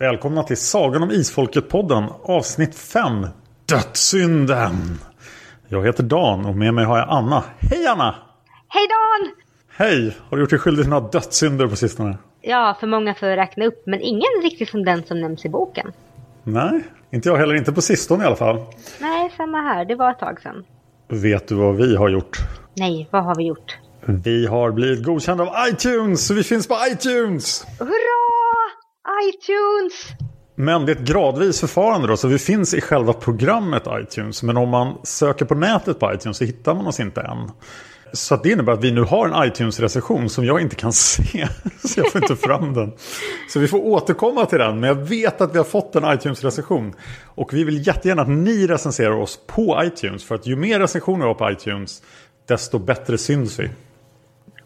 Välkomna till Sagan om Isfolket-podden avsnitt 5 Dödssynden. Jag heter Dan och med mig har jag Anna. Hej Anna! Hej Dan! Hej! Har du gjort dig skyldig till några dödssynder på sistone? Ja, för många för att räkna upp, men ingen riktigt som den som nämns i boken. Nej, inte jag heller. Inte på sistone i alla fall. Nej, samma här. Det var ett tag sedan. Vet du vad vi har gjort? Nej, vad har vi gjort? Vi har blivit godkända av iTunes, vi finns på iTunes! Hurra! iTunes! Men det är ett gradvis förfarande då, så vi finns i själva programmet iTunes. Men om man söker på nätet på iTunes så hittar man oss inte än. Så det innebär att vi nu har en iTunes-recension som jag inte kan se. Så jag får inte fram den. Så vi får återkomma till den. Men jag vet att vi har fått en iTunes-recension. Och vi vill jättegärna att ni recenserar oss på iTunes. För att ju mer recensioner vi har på iTunes, desto bättre syns vi.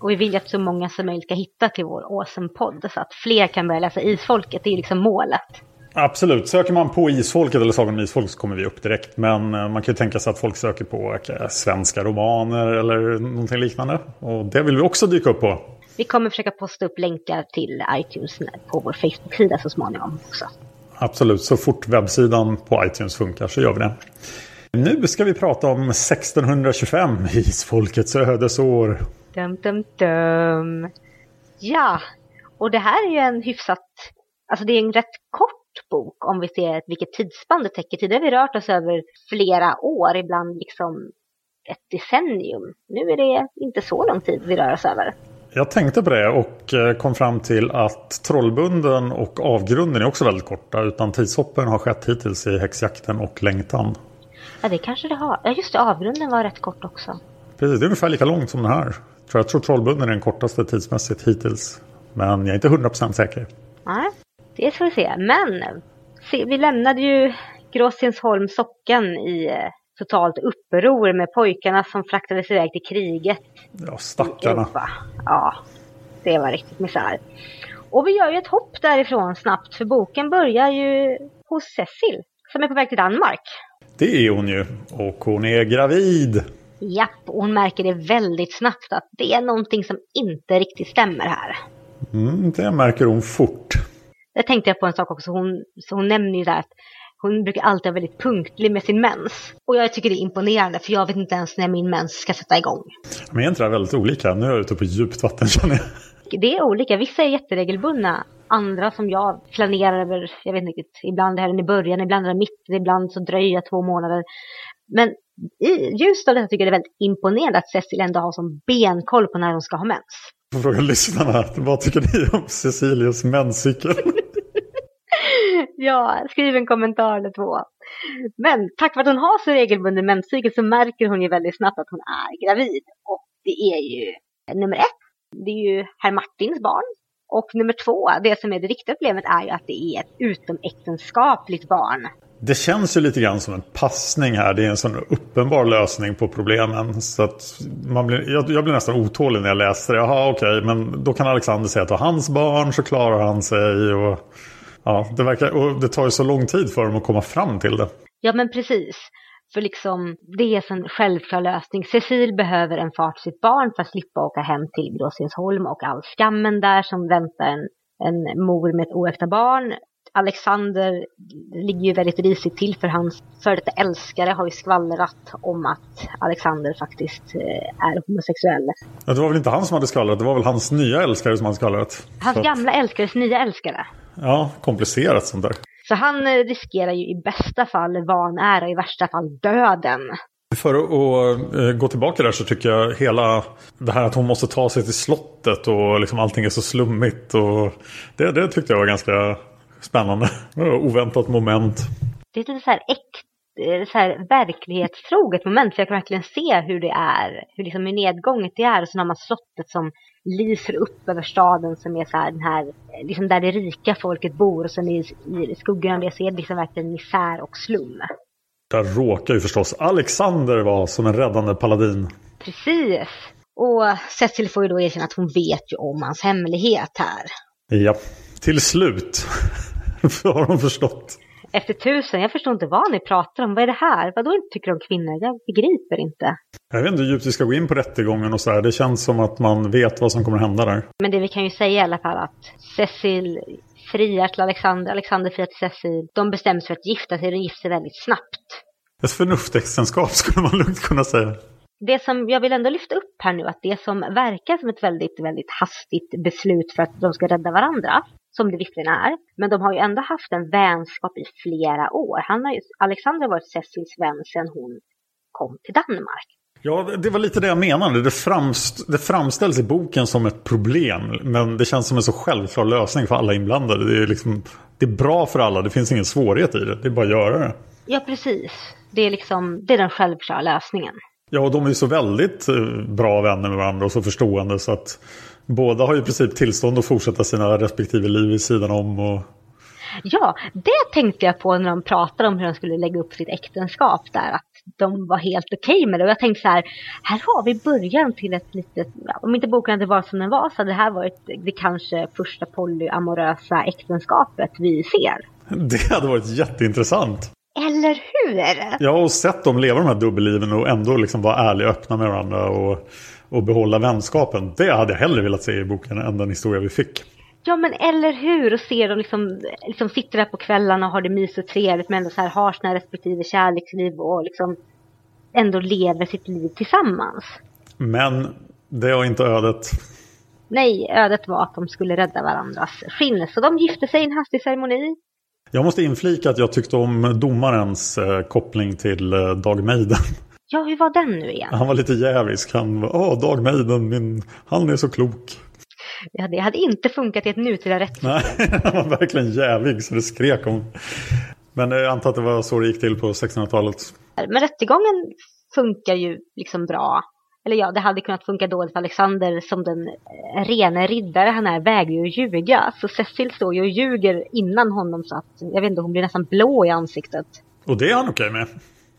Och vi vill att så många som möjligt ska hitta till vår awesome-podd. Så att fler kan börja läsa Isfolket. Det är liksom målet. Absolut, söker man på Isfolket eller Sagan om Isfolk så kommer vi upp direkt. Men eh, man kan ju tänka sig att folk söker på okay, svenska romaner eller någonting liknande. Och det vill vi också dyka upp på. Vi kommer försöka posta upp länkar till iTunes på vår Facebook-sida så småningom också. Absolut, så fort webbsidan på iTunes funkar så gör vi det. Nu ska vi prata om 1625, Isfolkets ödesår. Dum, dum, dum. Ja, och det här är ju en hyfsat, alltså det är en rätt kort bok om vi ser vilket tidsspann det täcker. Tidigare har vi rört oss över flera år, ibland liksom ett decennium. Nu är det inte så lång tid vi rör oss över. Jag tänkte på det och eh, kom fram till att Trollbunden och Avgrunden är också väldigt korta. Utan tidshoppen har skett hittills i Häxjakten och Längtan. Ja, det kanske det har. Ja, just det. Avgrunden var rätt kort också. Precis, det är ungefär lika långt som den här. Jag tror Trollbunden är den kortaste tidsmässigt hittills. Men jag är inte 100% säker. Nej, det får vi se. Men se, vi lämnade ju Gråstensholm socken i eh, totalt uppror med pojkarna som fraktades iväg till kriget. Ja, stackarna. Ja, det var riktigt misär. Och vi gör ju ett hopp därifrån snabbt för boken börjar ju hos Cecil som är på väg till Danmark. Det är hon ju. Och hon är gravid. Japp, och hon märker det väldigt snabbt att det är någonting som inte riktigt stämmer här. Mm, det märker hon fort. Det tänkte jag på en sak också. Hon, så hon nämner ju där att hon brukar alltid vara väldigt punktlig med sin mens. Och jag tycker det är imponerande för jag vet inte ens när min mens ska sätta igång. Men är inte det väldigt olika? Nu är jag ute på djupt vatten känner jag. Det är olika. Vissa är jätteregelbundna. Andra som jag planerar över, jag vet inte riktigt, ibland är den i början, ibland är den mitten, ibland så dröjer jag två månader. Men i ljuset av detta tycker jag det är väldigt imponerande att Cecil ändå har som benkoll på när hon ska ha mens. Jag frågar lyssnarna, vad tycker ni om Cecilias menscykel? ja, skriv en kommentar eller två. Men tack vare att hon har så regelbunden menscykel så märker hon ju väldigt snabbt att hon är gravid. Och det är ju nummer ett, det är ju herr Martins barn. Och nummer två, det som är det riktiga problemet är ju att det är ett utomäktenskapligt barn. Det känns ju lite grann som en passning här. Det är en sån uppenbar lösning på problemen. Så att man blir, jag, jag blir nästan otålig när jag läser det. Jaha, okej, okay, men då kan Alexander säga att det var hans barn så klarar han sig. Och, ja, det, verkar, och det tar ju så lång tid för dem att komma fram till det. Ja, men precis. För liksom, det är en självklar lösning. Cecil behöver en far till sitt barn för att slippa åka hem till Gråstensholm och all skammen där som väntar en, en mor med ett oäkta barn. Alexander ligger ju väldigt risigt till för hans före detta älskare har ju skvallrat om att Alexander faktiskt eh, är homosexuell. Ja, det var väl inte han som hade skvallrat, det var väl hans nya älskare som hade skvallrat. Hans Så. gamla älskares nya älskare. Ja, komplicerat sånt där. Så han eh, riskerar ju i bästa fall vanära, i värsta fall döden. För att uh, gå tillbaka där så tycker jag hela det här att hon måste ta sig till slottet och liksom allting är så slummigt. Och det, det tyckte jag var ganska spännande. Oväntat moment. Det är lite så här äkt, eh, så här verklighetstroget moment. För jag kan verkligen se hur det är, hur liksom hur nedgånget det är. Och så har man slottet som lyser upp över staden som är så här, den här, liksom där det rika folket bor. Och sen i, i skuggorna det så är det liksom verkligen misär och slum. Där råkar ju förstås Alexander vara som en räddande paladin. Precis. Och Cecil får ju då erkänna att hon vet ju om hans hemlighet här. Ja, till slut. har hon förstått. Efter tusen, jag förstår inte vad ni pratar om. Vad är det här? Vad då inte tycker om kvinnor? Jag begriper inte. Jag vet inte hur djupt vi ska gå in på rättegången och så här. Det känns som att man vet vad som kommer hända där. Men det vi kan ju säga i alla fall att Cecil friar till Alexander, Alexander friar till Cecil. De bestämmer sig för att gifta sig, de gifter sig väldigt snabbt. Ett förnuftsäktenskap skulle man lugnt kunna säga. Det som jag vill ändå lyfta upp här nu, att det som verkar som ett väldigt, väldigt hastigt beslut för att de ska rädda varandra, som det visserligen är. Men de har ju ändå haft en vänskap i flera år. Han har ju, Alexander har varit Cecils vän sedan hon kom till Danmark. Ja, det var lite det jag menade. Det, framst det framställs i boken som ett problem. Men det känns som en så självklar lösning för alla inblandade. Det är, liksom, det är bra för alla, det finns ingen svårighet i det. Det är bara att göra det. Ja, precis. Det är, liksom, det är den självklara lösningen. Ja, och de är ju så väldigt eh, bra vänner med varandra och så förstående så att båda har i princip tillstånd att fortsätta sina respektive liv vid sidan om. Och... Ja, det tänkte jag på när de pratade om hur de skulle lägga upp sitt äktenskap där. Att de var helt okej okay med det. Och jag tänkte så här, här har vi början till ett litet, om inte boken hade varit som den var så hade det här varit det kanske första polyamorösa äktenskapet vi ser. Det hade varit jätteintressant. Eller hur? Jag har sett dem leva de här dubbelliven och ändå liksom vara ärliga och öppna med varandra och, och behålla vänskapen. Det hade jag hellre velat se i boken än den historia vi fick. Ja men eller hur, och se dem liksom, liksom sitter där på kvällarna och har det mysigt och trevligt men ändå så här har sina respektive kärleksliv och liksom ändå lever sitt liv tillsammans. Men det var inte ödet. Nej, ödet var att de skulle rädda varandras skinn. Så de gifte sig i en hastig ceremoni. Jag måste inflika att jag tyckte om domarens eh, koppling till eh, Dag Meiden. Ja, hur var den nu igen? Han var lite jävisk. Han var, åh, Dag Meiden, min, han är så klok. Ja, det hade inte funkat i ett nutida rättssamhälle. Nej, han var verkligen jävig så det skrek om. Men jag antar att det var så det gick till på 1600-talet. Men rättegången funkar ju liksom bra eller ja, det hade kunnat funka dåligt för Alexander som den eh, rene riddare han är vägrar ju att ljuga. Så Cecil står ju och ljuger innan honom så att, jag vet inte, hon blir nästan blå i ansiktet. Och det är han okej med.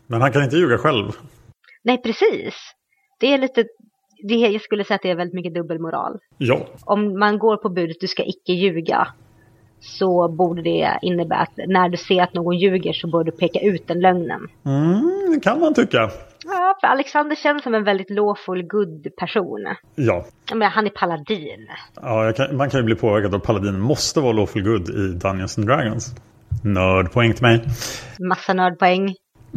Men han kan inte ljuga själv. Nej, precis. Det är lite, det, jag skulle säga att det är väldigt mycket dubbelmoral. Ja. Om man går på budet, du ska icke ljuga. Så borde det innebära att när du ser att någon ljuger så bör du peka ut den lögnen. Mm, det kan man tycka. Ja, för Alexander känns som en väldigt lawful good person. Ja. Men han är paladin. Ja, kan, man kan ju bli påverkad av paladin måste vara lawful good i Dungeons and Dragons. Nördpoäng till mig. Massa nördpoäng.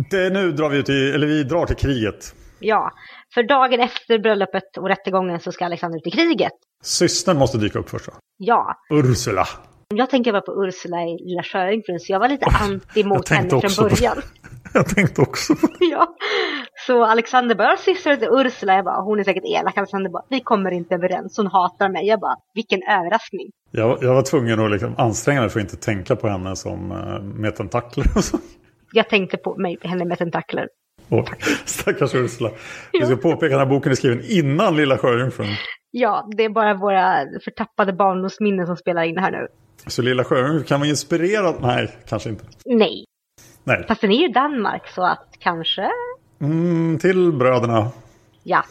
Det, nu drar vi i, eller vi drar till kriget. Ja, för dagen efter bröllopet och rättegången så ska Alexander ut i kriget. Systern måste dyka upp först då. Ja. Ursula. Jag tänker bara på Ursula i Lilla Sjöjungfrun, så jag var lite anti mot henne från början. jag tänkte också på det. ja. Så Alexander bara, syster till Ursula, jag bara, hon är säkert elak. Alexander bara, vi kommer inte överens, hon hatar mig. Jag bara, vilken överraskning. Jag, jag var tvungen att liksom anstränga mig för att inte tänka på henne som uh, med tentakler och så. Jag tänkte på mig, henne med tentakler. Oh, stackars Ursula. Vi ska påpeka att den här boken är skriven innan Lilla Sjöjungfrun. Ja, det är bara våra förtappade barndomsminnen som spelar in här nu. Så Lilla Sjöjungfrun kan vara inspirerad? Nej, kanske inte. Nej. Nej. Fast den är ju Danmark så att kanske, Mm, till bröderna. ja.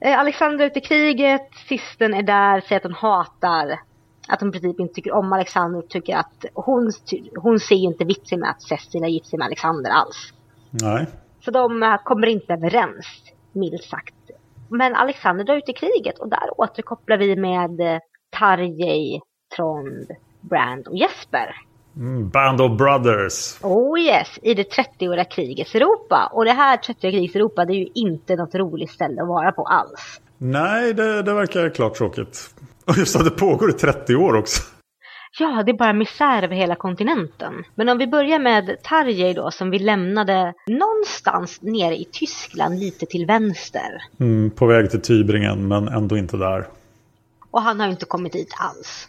Eh, Alexandra är ute i kriget, systern är där, säger att hon hatar, att hon i princip inte tycker om Alexander och tycker att hon, hon ser ju inte vitsen med att Cecilia gift sig med Alexander alls. Nej. Så de eh, kommer inte överens, milt sagt. Men Alexander drar ut i kriget och där återkopplar vi med eh, Tarjei, Trond, Brand och Jesper. Mm, Band of Brothers. Oh yes, i det 30-åriga krigets Europa. Och det här 30-åriga krigets Europa det är ju inte något roligt ställe att vara på alls. Nej, det, det verkar klart tråkigt. Och just att det pågår i 30 år också. Ja, det är bara misär över hela kontinenten. Men om vi börjar med Tarjei då, som vi lämnade någonstans nere i Tyskland lite till vänster. Mm, på väg till Tybringen, men ändå inte där. Och han har inte kommit dit alls.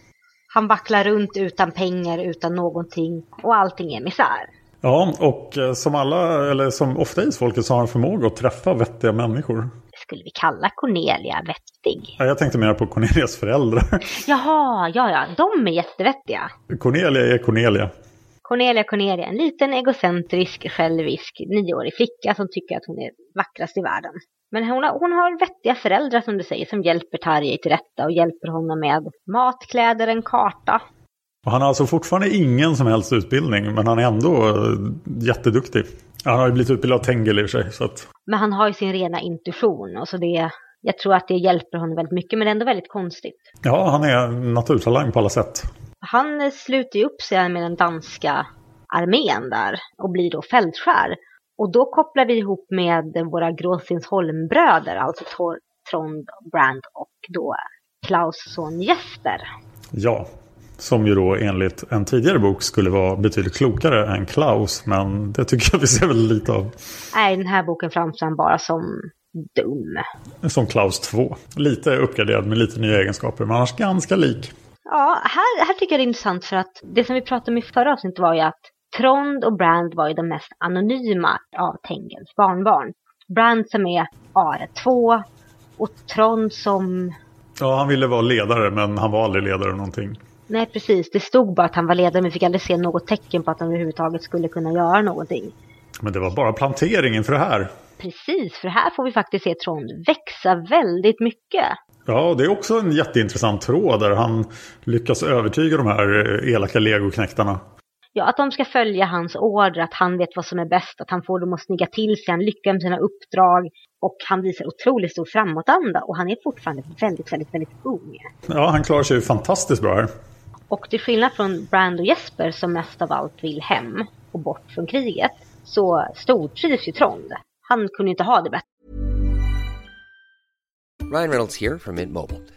Han vacklar runt utan pengar, utan någonting. Och allting är misär. Ja, och eh, som alla, eller som ofta isfolket så har han förmåga att träffa vettiga människor. Skulle vi kalla Cornelia vettig? Ja, Jag tänkte mer på Cornelias föräldrar. Jaha, ja, ja, de är jättevettiga. Cornelia är Cornelia. Cornelia Cornelia, en liten egocentrisk, självisk nioårig flicka som tycker att hon är vackrast i världen. Men hon har, hon har vettiga föräldrar som du säger som hjälper Tarjei till rätta och hjälper honom med mat, kläder, en karta. Och han har alltså fortfarande ingen som helst utbildning, men han är ändå eh, jätteduktig. Han har ju blivit utbildad av Tengel i och för sig. Så att, Men han har ju sin rena intuition och så det, jag tror att det hjälper honom väldigt mycket men det är ändå väldigt konstigt. ja, han är naturtalang på alla sätt. Han sluter ju upp sig med den danska armén där och blir då fältskär. Och då kopplar vi ihop med våra Gråsinsholmbröder, alltså Tor- Trond, Brand och då Klaus son Jesper. Ja, som ju då enligt en tidigare bok skulle vara betydligt klokare än Klaus. Men det tycker jag vi ser väl lite av. Nej, den här boken framstår bara som dum. Som Klaus 2. Lite uppgraderad med lite nya egenskaper, men annars ganska lik. Ja, här, här tycker jag det är intressant för att det som vi pratade om i förra avsnittet var ju att Trond och Brand var ju de mest anonyma av Tengels barnbarn. Brand som är AR2 och Trond som... Ja, han ville vara ledare, men han var aldrig ledare någonting. Nej precis, det stod bara att han var ledare men vi fick aldrig se något tecken på att han överhuvudtaget skulle kunna göra någonting. Men det var bara plantering inför det här. Precis, för här får vi faktiskt se Trond växa väldigt mycket. Ja, det är också en jätteintressant tråd där han lyckas övertyga de här eh, elaka legoknäktarna. Ja, att de ska följa hans order, att han vet vad som är bäst, att han får dem att snygga till sig, han lyckas med sina uppdrag och han visar otroligt stor framåtanda och han är fortfarande väldigt, väldigt, väldigt ung. Ja, han klarar sig ju fantastiskt bra här. Och till skillnad från Brand och Jesper som mest av allt vill hem och bort från kriget så stortrivs ju Trond. Han kunde inte ha det bättre. Ryan Reynolds här från Mint Mobile.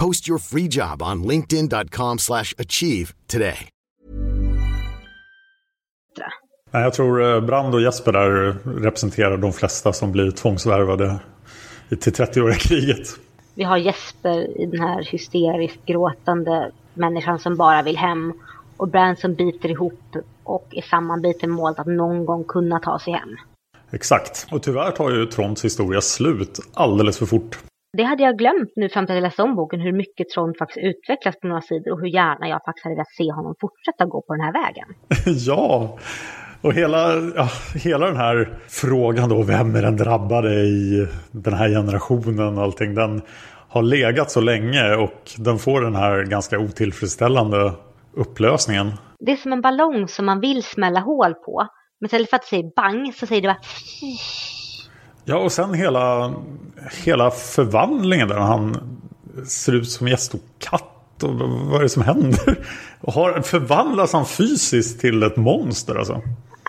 Post your free job on linkedin.com slash achieve today. Jag tror eh, Brand och Jesper där representerar de flesta som blir tvångsvärvade till 30-åriga kriget. Vi har Jesper i den här hysteriskt gråtande människan som bara vill hem. Och Brand som biter ihop och är sammanbiten målet att någon gång kunna ta sig hem. Exakt. Och tyvärr tar ju Tronds historia slut alldeles för fort. Det hade jag glömt nu fram till att jag läste om boken, hur mycket Trond faktiskt utvecklas på några sidor och hur gärna jag faktiskt hade velat se honom fortsätta gå på den här vägen. ja, och hela, ja, hela den här frågan då, vem är den drabbade i den här generationen och allting, den har legat så länge och den får den här ganska otillfredsställande upplösningen. Det är som en ballong som man vill smälla hål på. Men istället för att säga bang så säger det bara Ja, och sen hela, hela förvandlingen där han ser ut som en jättestor katt. Och vad är det som händer? Och har, förvandlas han fysiskt till ett monster alltså?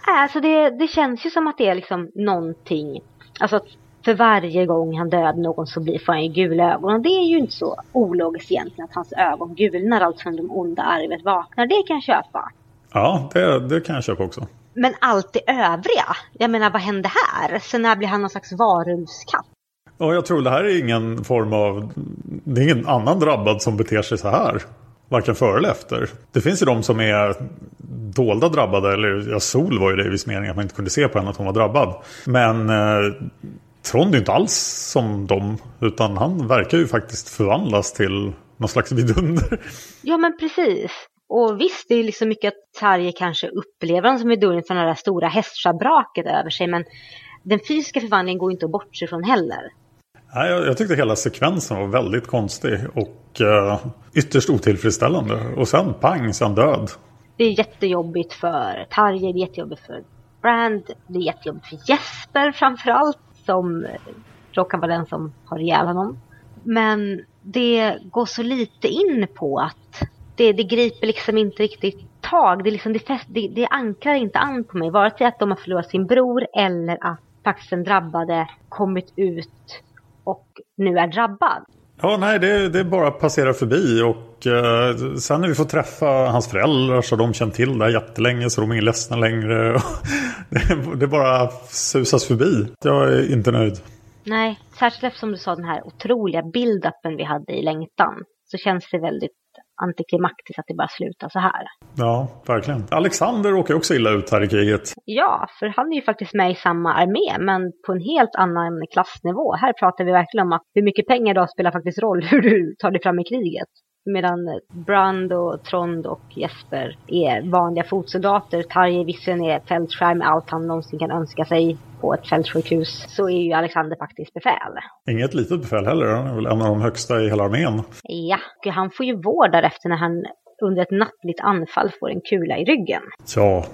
Alltså det, det känns ju som att det är liksom någonting. Alltså för varje gång han dödar någon så blir får han ju gula ögon. Och det är ju inte så ologiskt egentligen att hans ögon gulnar allt som de onda arvet vaknar. Det kan jag köpa. Ja, det, det kan jag köpa också. Men allt det övriga, jag menar vad hände här? Så när blir han någon slags varulvskatt? Ja, jag tror det här är ingen form av... Det är ingen annan drabbad som beter sig så här. Varken före eller efter. Det finns ju de som är dolda drabbade. Eller ja, Sol var ju det i viss mening att man inte kunde se på henne att hon var drabbad. Men eh, Trond är inte alls som dem. Utan han verkar ju faktiskt förvandlas till någon slags vidunder. Ja men precis. Och visst, det är liksom mycket att Tarje kanske upplever honom som vidunder från det där stora hästschabraket över sig. Men den fysiska förvandlingen går inte att bortse från heller. Nej, jag, jag tyckte hela sekvensen var väldigt konstig och uh, ytterst otillfredsställande. Och sen pang, sen död. Det är jättejobbigt för Tarje, det är jättejobbigt för Brand, det är jättejobbigt för Jesper framförallt som råkar vara den som har ihjäl honom. Men det går så lite in på att det, det griper liksom inte riktigt tag. Det, liksom, det, fäst, det, det ankrar inte an på mig. Vare sig att de har förlorat sin bror eller att faktiskt den drabbade kommit ut och nu är drabbad. Ja, nej, det, det bara passerar förbi och eh, sen när vi får träffa hans föräldrar så har de känt till det här jättelänge så de är ledsna längre. det, det bara susas förbi. Jag är inte nöjd. Nej, särskilt eftersom du sa den här otroliga build-upen vi hade i längtan så känns det väldigt antiklimaktiskt att det bara slutar så här. Ja, verkligen. Alexander åker också illa ut här i kriget. Ja, för han är ju faktiskt med i samma armé, men på en helt annan klassnivå. Här pratar vi verkligen om att hur mycket pengar då spelar faktiskt roll hur du tar dig fram i kriget. Medan Brand och Trond och Jesper är vanliga fotsoldater. Tarje visserligen är fältskärm allt han någonsin kan önska sig på ett fältsjukhus. Så är ju Alexander faktiskt befäl. Inget litet befäl heller. Han är väl en av de högsta i hela armén. Ja, och han får ju vård därefter när han under ett nattligt anfall får en kula i ryggen. Ja,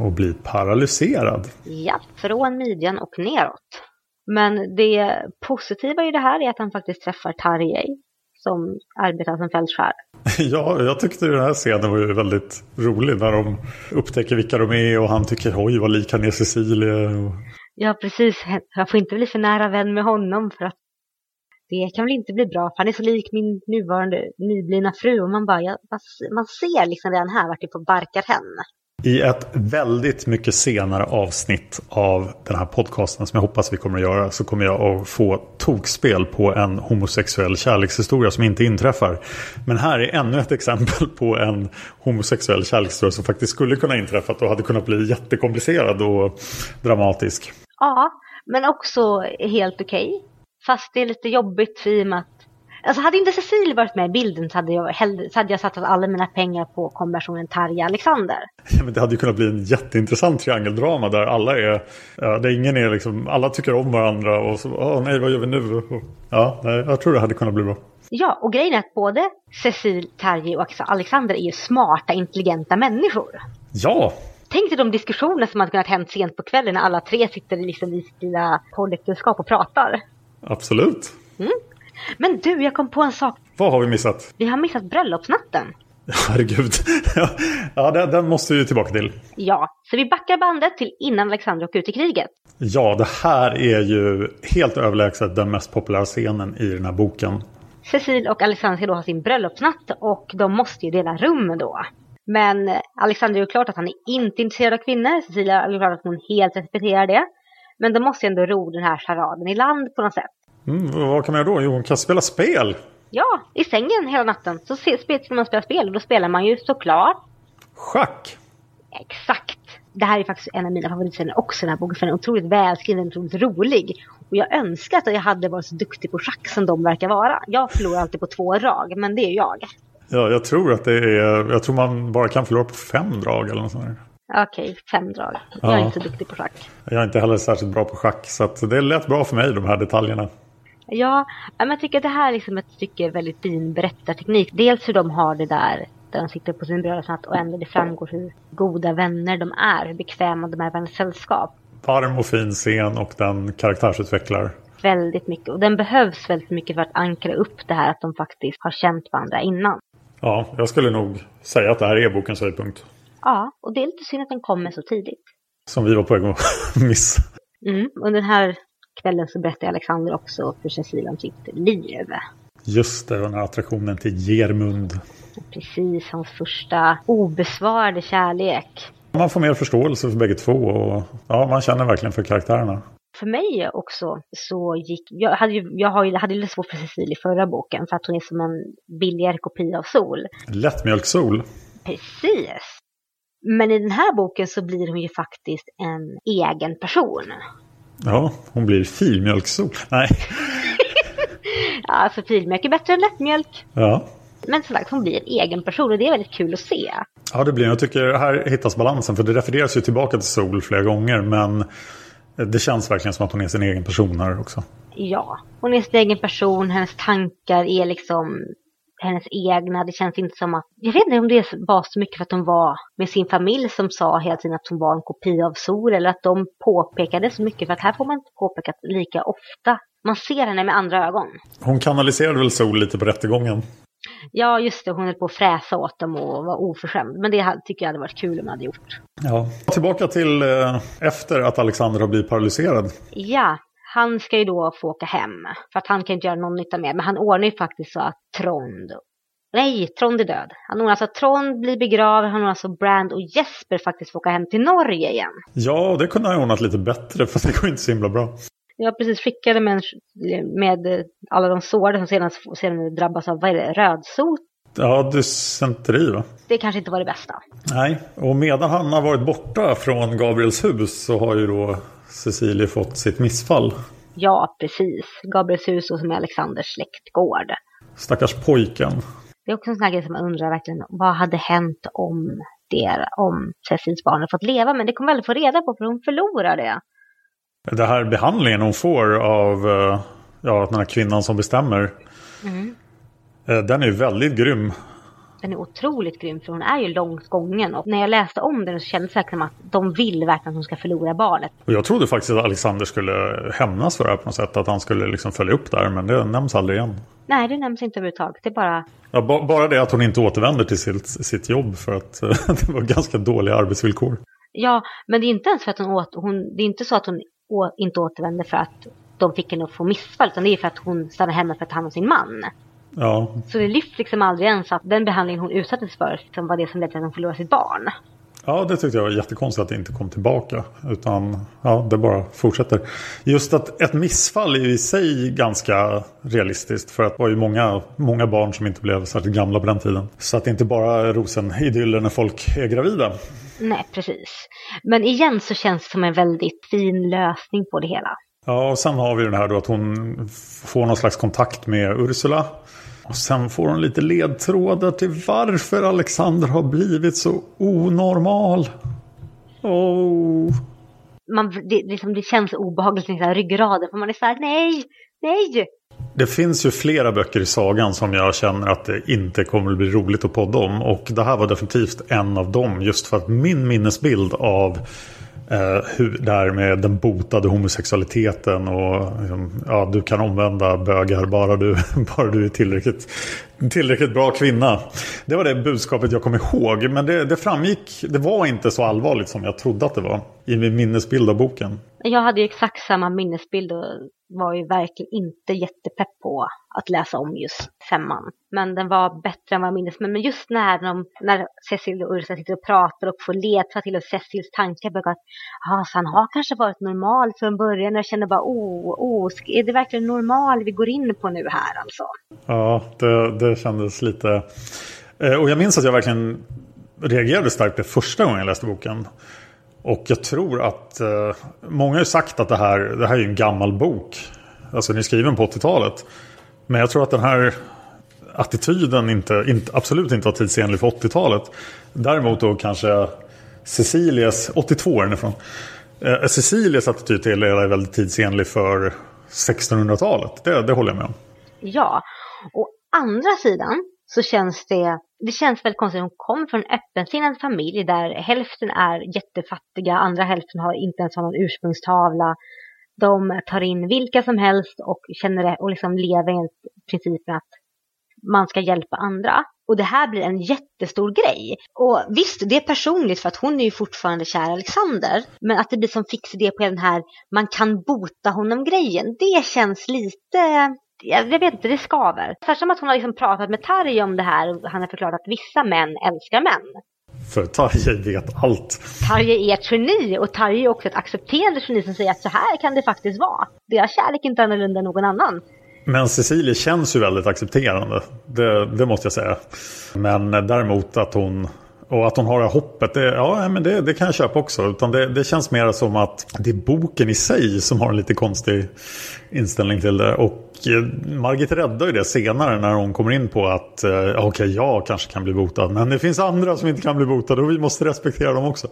och blir paralyserad. Ja, från midjan och neråt. Men det positiva i det här är att han faktiskt träffar Tarjei som arbetar som fältskär. Ja, jag tyckte den här scenen var ju väldigt rolig när de upptäcker vilka de är och han tycker oj vad lik han är Cecilia. Ja, precis. Jag får inte bli för nära vän med honom för att det kan väl inte bli bra. För han är så lik min nuvarande nyblivna fru och man bara, ja, man ser liksom redan här vart det på barkar henne. I ett väldigt mycket senare avsnitt av den här podcasten som jag hoppas vi kommer att göra så kommer jag att få tokspel på en homosexuell kärlekshistoria som inte inträffar. Men här är ännu ett exempel på en homosexuell kärlekshistoria som faktiskt skulle kunna inträffat och hade kunnat bli jättekomplicerad och dramatisk. Ja, men också helt okej. Okay. Fast det är lite jobbigt i och med att Alltså hade inte Cecil varit med i bilden så hade jag, hellre, så hade jag satsat alla mina pengar på kombinationen Tarja Alexander. Ja, men det hade ju kunnat bli en jätteintressant triangeldrama där alla är, ja, där ingen är liksom, alla tycker om varandra och så, åh nej vad gör vi nu? Ja, nej, jag tror det hade kunnat bli bra. Ja, och grejen är att både Cecil, Tarje och Alexander är ju smarta, intelligenta människor. Ja, Tänk dig de diskussioner som hade kunnat hänt sent på kvällen när alla tre sitter liksom i lilla kollektivskap och pratar. Absolut. Mm. Men du, jag kom på en sak. Vad har vi missat? Vi har missat bröllopsnatten. Herregud. ja, den, den måste vi tillbaka till. Ja, så vi backar bandet till innan Alexander åker ut i kriget. Ja, det här är ju helt överlägset den mest populära scenen i den här boken. Cecil och Alexander ska då ha sin bröllopsnatt och de måste ju dela rum då. Men Alexander är klart att han är inte intresserad av kvinnor. Cecilia är klart att hon helt respekterar det. Men de måste ändå ro den här charaden i land på något sätt. Mm, vad kan man göra då? Jo, hon kan spela spel. Ja, i sängen hela natten. Så ska man spela spel och då spelar man ju såklart... Schack! Exakt. det här är faktiskt en av mina favoritscener också den här boken. För den är otroligt välskriven, otroligt rolig. Och jag önskar att jag hade varit så duktig på schack som de verkar vara. Jag förlorar alltid på två drag, men det är jag. Ja, jag tror att det är, jag tror man bara kan förlora på fem drag eller något sånt där. Okej, fem drag. Jag är Ja. inte duktig på schack. Jag är inte heller särskilt bra på schack så det lät bra för mig de här detaljerna. Ja, men jag tycker att det här är liksom ett stycke väldigt fin berättarteknik. Dels hur de har det där där de sitter på sin brödrasnatt och ändå det framgår hur goda vänner de är, hur bekväma de är varandras sällskap. Varm och fin scen och den karaktärsutvecklar. Väldigt mycket. Och den behövs väldigt mycket för att ankra upp det här att de faktiskt har känt varandra innan. Ja, jag skulle nog säga att det här är bokens höjdpunkt. Ja, och det är lite synd att den kommer så tidigt. Som vi var på väg att missa. Mm. Under den här kvällen så berättar Alexander också för Cecilia om sitt liv. Just det, den här attraktionen till Germund. Precis, hans första obesvarade kärlek. Man får mer förståelse för bägge två och ja, man känner verkligen för karaktärerna. För mig också så gick, jag hade ju, jag har ju, hade lite svårt för Cecilia i förra boken för att hon är som en billigare kopia av Sol. Lättmjölksol. Precis. Men i den här boken så blir hon ju faktiskt en egen person. Ja, hon blir filmjölkssol. Nej, Ja, Alltså filmjölk är bättre än lättmjölk. ja. Men som sagt, hon blir en egen person och det är väldigt kul att se. Ja, det blir Jag tycker här hittas balansen. För det refereras ju tillbaka till Sol flera gånger. Men det känns verkligen som att hon är sin egen person här också. Ja, hon är sin egen person, hennes tankar är liksom hennes egna. Det känns inte som att, jag vet inte om det var så mycket för att hon var med sin familj som sa hela tiden att hon var en kopia av Sol eller att de påpekade så mycket för att här får man inte påpekat lika ofta. Man ser henne med andra ögon. Hon kanaliserade väl Sol lite på rättegången. Ja, just det, hon höll på att fräsa åt dem och var oförskämd. Men det tycker jag hade varit kul om hon hade gjort. Ja. Tillbaka till eh, efter att Alexander har blivit paralyserad. Ja, han ska ju då få åka hem. För att han kan inte göra någon nytta mer. Men han ordnar ju faktiskt så att Trond... Nej, Trond är död. Han ordnar alltså att Trond blir begravd. Han ordnar alltså Brand och Jesper faktiskt får åka hem till Norge igen. Ja, det kunde han ha ordnat lite bättre. För det går inte så himla bra. Jag precis skickade med, med alla de sår som sedan, sedan drabbas av, vad är det, rödsot. Ja, dysenteri va? Det kanske inte var det bästa. Nej, och medan han har varit borta från Gabriels hus så har ju då Cecilie fått sitt missfall. Ja, precis. Gabriels hus och som är Alexanders släktgård. Stackars pojken. Det är också en sån här grej som man undrar verkligen, vad hade hänt om det, om Cecils barn hade fått leva? Men det kommer aldrig få reda på för hon förlorar det. Det här behandlingen hon får av eh, ja, den här kvinnan som bestämmer. eh, Den är väldigt grym. Den är otroligt grym för hon är ju långt gången. Och när jag läste om den så kändes det som att de vill verkligen att hon ska förlora barnet. Och jag trodde faktiskt att Alexander skulle hämnas för det här på något sätt. Att han skulle liksom följa upp där. Men det nämns aldrig igen. Nej, det nämns inte överhuvudtaget. Det är bara, Ja, ba- bara det att hon inte återvänder till sitt, sitt jobb för att det var ganska dåliga arbetsvillkor. ja, men det är inte ens för att hon åt, hon, det är inte så att hon inte återvände för att de fick henne att få missfall. Utan det är för att hon stannar hemma för att ta hand om sin man. Ja, Så det lyfts liksom aldrig ens att den behandlingen hon utsattes för liksom var det som ledde till att hon förlorade sitt barn. Ja, det tyckte jag var jättekonstigt att det inte kom tillbaka. Utan ja, det bara fortsätter. Just att ett missfall är ju i sig ganska realistiskt. För att det var ju många, många barn som inte blev särskilt gamla på den tiden. Så att det inte bara är rosenidyller när folk är gravida. Nej, precis. Men igen så känns det som en väldigt fin lösning på det hela. Ja, och sen har vi den här då att hon får någon slags kontakt med Ursula. Och sen får hon lite ledtrådar till varför Alexander har blivit så onormal. Oh. Man, det, liksom, det känns obehagligt i ryggraden för man är så här, nej, nej! Det finns ju flera böcker i sagan som jag känner att det inte kommer att bli roligt att podda om. Och det här var definitivt en av dem. Just för att min minnesbild av eh, hur det här med den botade homosexualiteten och liksom, ja, du kan omvända bögar bara du, bara du är tillräckligt, tillräckligt bra kvinna. Det var det budskapet jag kom ihåg. Men det, det framgick, det var inte så allvarligt som jag trodde att det var i min minnesbild av boken. Jag hade ju exakt samma minnesbild och var ju verkligen inte jättepepp på att läsa om just femman. Men den var bättre än vad jag minns. Men just när, de, när Cecil och Ursula sitter och pratar och får ledtråd till och Cecils tankar börjar att ah, så han har kanske varit normal från början. Jag känner bara, oh, oh, är det verkligen normal vi går in på nu här alltså? Ja, det, det kändes lite... Eh, och jag minns att jag verkligen reagerade starkt det första gången jag läste boken. Och jag tror att eh, många har sagt att det här, det här är en gammal bok. Alltså den är skriven på 80-talet. Men jag tror att den här attityden inte, inte, absolut inte var tidsenlig för 80-talet. Däremot då kanske Cecilias, 82 är den ifrån. Eh, Cecilias attityd till det är väldigt tidsenlig för 1600-talet. Det, det håller jag med om. Ja, å andra sidan så känns det, det känns väldigt konstigt. Hon kommer från en öppensinnad familj där hälften är jättefattiga, andra hälften har inte ens någon ursprungstavla. De tar in vilka som helst och känner det och liksom lever enligt principen att man ska hjälpa andra. Och det här blir en jättestor grej. Och visst, det är personligt för att hon är ju fortfarande kär Alexander. Men att det blir som fix idé på den här man kan bota honom-grejen, det känns lite jag vet inte, det skaver. Särskilt som att hon har liksom pratat med Tarje om det här och han har förklarat att vissa män älskar män. För Tarje vet allt. Tarje är ett geni och Tarje är också ett accepterande geni som säger att så här kan det faktiskt vara. Deras kärlek är inte annorlunda än någon annan. Men Cecilie känns ju väldigt accepterande. Det, det, måste jag säga. Men däremot att hon... Och att hon har det hoppet, det, ja, men det, det kan jag köpa också. Utan det, det, känns mer som att det är boken i sig som har en lite konstig inställning till det. Och eh, Margit räddar ju det senare när hon kommer in på att eh, okej, okay, jag kanske kan bli botad. Men det finns andra som inte kan bli botade och vi måste respektera dem också.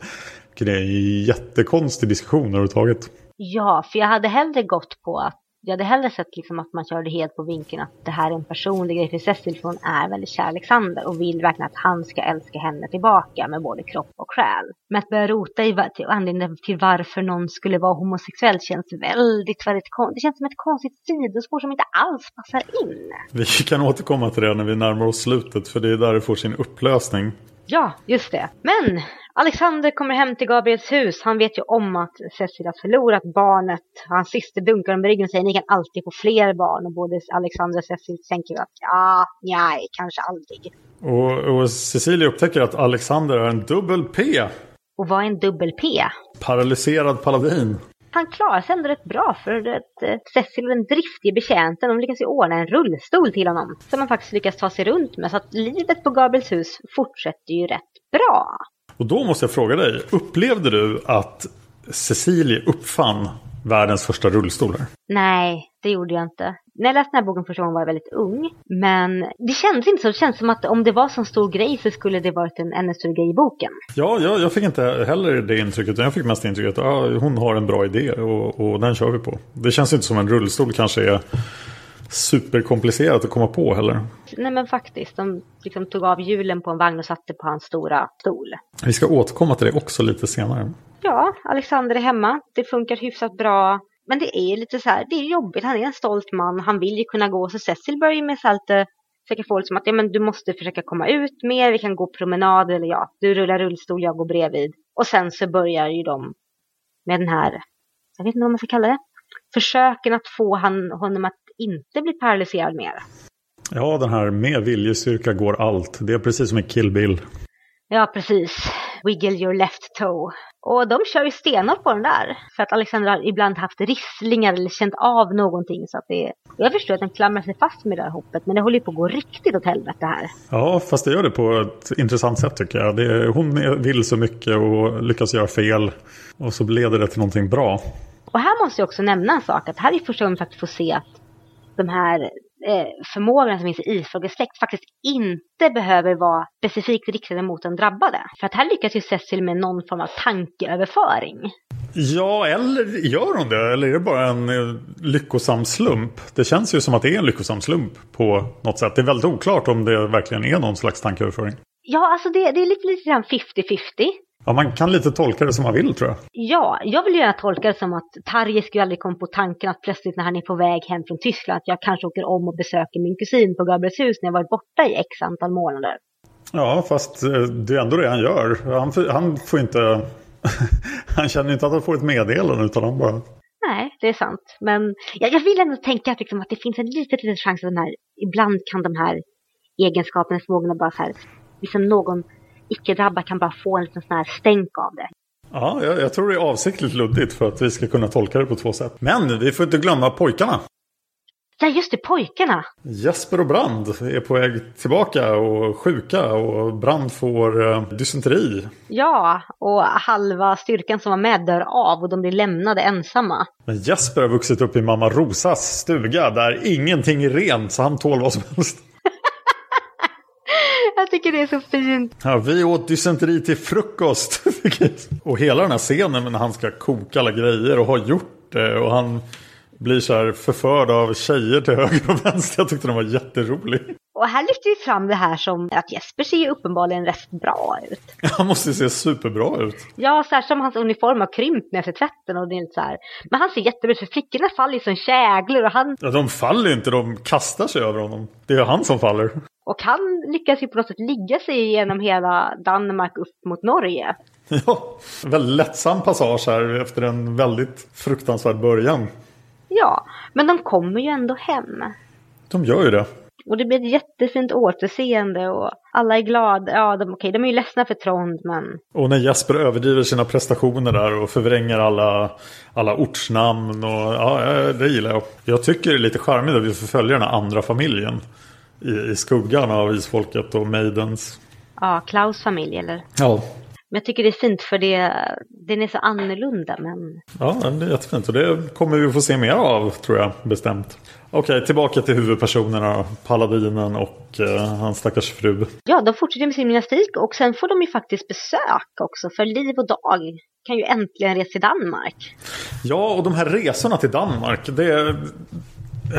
Det är en jättekonstig diskussion överhuvudtaget. Ja, för jag hade hellre gått på att jag hade hellre sett liksom att man körde helt på vinkeln att det här är en personlig grej för Cecil för hon är väldigt kär Alexander och vill verkligen att han ska älska henne tillbaka med både kropp och själ. Men att börja rota i anledningen till varför någon skulle vara homosexuell känns väldigt, väldigt konstigt. Det känns som ett konstigt sidospår som inte alls passar in. Vi kan återkomma till det när vi närmar oss slutet för det är där det får sin upplösning. Ja, just det. Men Alexander kommer hem till Gabriels hus. Han vet ju om att Cecil har förlorat barnet. Hans syster dunkar om ryggen och säger ni kan alltid få fler barn. Och både Alexander och Cecil tänker att ja, nej, kanske aldrig. Och, och Cecilia upptäcker att Alexander är en dubbel P. Och vad är en dubbel P? Paralyserad paladin. Han klarar sig ändå rätt bra för att Cecil och den driftige betjänten de lyckas ju ordna en rullstol till honom. Som han faktiskt lyckas ta sig runt med. Så att livet på Gabriels hus fortsätter ju rätt bra. Och då måste jag fråga dig, upplevde du att Cecilie uppfann världens första rullstolar? Nej, det gjorde jag inte. När jag läste den här boken första gången var jag väldigt ung. Men det kändes inte så. Det känns som att om det var så stor grej så skulle det varit en ännu större grej i boken. Ja, jag, jag fick inte heller det intrycket. Jag fick mest intrycket att ah, hon har en bra idé och, och den kör vi på. Det känns inte som en rullstol kanske är superkomplicerat att komma på heller. Nej men faktiskt, de liksom tog av hjulen på en vagn och satte på hans stora stol. Vi ska återkomma till det också lite senare. Ja, Alexander är hemma. Det funkar hyfsat bra. Men det är lite så här, det är jobbigt. Han är en stolt man. Han vill ju kunna gå. Så Cecil börjar med lite försöka få liksom att ja, men du måste försöka komma ut mer. Vi kan gå promenad eller ja, du rullar rullstol, jag går bredvid. Och sen så börjar ju de med den här, jag vet inte vad man ska kalla det, försöken att få han, honom att inte bli paralyserad mer. Ja, den här med viljestyrka går allt. Det är precis som i Kill Bill. Ja, precis. Wiggle your left toe. Och de kör ju stenhårt på den där. För att Alexander har ibland haft risslingar eller känt av någonting. Så att det, jag förstår att den klamrar sig fast med det här hoppet. Men det håller ju på att gå riktigt åt helvete här. Ja, fast det gör det på ett intressant sätt tycker jag. Det, hon vill så mycket och lyckas göra fel. Och så leder det till någonting bra. Och här måste jag också nämna en sak. Att här är första gången vi faktiskt får se att de här eh, förmågorna som finns i isfågelsläkt faktiskt inte behöver vara specifikt riktade mot den drabbade. För att här lyckas ju Cecil med någon form av tankeöverföring. Ja, eller gör hon det? Eller är det bara en eh, lyckosam slump? Det känns ju som att det är en lyckosam slump på något sätt. Det är väldigt oklart om det verkligen är någon slags tankeöverföring. Ja, alltså det, det är lite, lite grann 50-50. Ja, man kan lite tolka det som man vill tror jag. Ja, jag vill gärna tolka det som att Tarje skulle aldrig komma på tanken att plötsligt när han är på väg hem från Tyskland att jag kanske åker om och besöker min kusin på Gabrielshus när jag varit borta i x antal månader. Ja, fast eh, det är ändå det han gör. Han, han får inte... han känner inte att han får ett meddelande utan han bara... Nej, det är sant. Men jag, jag vill ändå tänka att, liksom, att det finns en liten, liten chans att den här, ibland kan de här egenskaperna, förmågorna bara så här, liksom någon icke-drabbad kan bara få en liten sån här stänk av det. Ja, jag, jag, tror det är avsiktligt luddigt för att vi ska kunna tolka det på två sätt. Men vi får inte glömma pojkarna. Ja, just det, pojkarna. Jesper och Brand är på väg tillbaka och sjuka och Brand får eh, dysenteri. Ja, och halva styrkan som var med dör av och de blir lämnade ensamma. Men Jesper har vuxit upp i mamma Rosas stuga där ingenting är rent så han tål vad som helst. Jag tycker det är så fint. Ja, vi åt dysenteri till frukost. och hela den här scenen när han ska koka alla grejer och har gjort det och han blir så här förförd av tjejer till höger och vänster. Jag tyckte den var jätterolig. Och här lyfter vi fram det här som att Jesper ser ju uppenbarligen rätt bra ut. Han måste se superbra ut. Ja, särskilt som hans uniform har krympt efter tvätten och det är lite så här. Men han ser jättebra ut för flickorna faller ju som käglor och han... Ja, de faller ju inte, de kastar sig över honom. Det är han som faller. Och han lyckas ju på något sätt ligga sig genom hela Danmark upp mot Norge. Ja, väldigt lättsam passage här efter en väldigt fruktansvärd början. Ja, men de kommer ju ändå hem. De gör ju det. Och det blir ett jättefint återseende och alla är glada. Ja, de, okej, de är ju ledsna för Trond, men... Och när Jesper överdriver sina prestationer där och förvränger alla, alla ortsnamn och ja, det gillar jag. Jag tycker det är lite charmigt att vi får följa den här andra familjen i, i skuggan av isfolket och Maidens. Ja, Klaus familj eller? Ja. Men jag tycker det är fint för det, den är så annorlunda. Men... Ja, det är jättefint och det kommer vi få se mer av tror jag bestämt. Okej, tillbaka till huvudpersonerna. Paladinen och eh, hans stackars fru. Ja, de fortsätter med sin gymnastik och sen får de ju faktiskt besök också. För Liv och Dag kan ju äntligen resa till Danmark. Ja, och de här resorna till Danmark. Det är...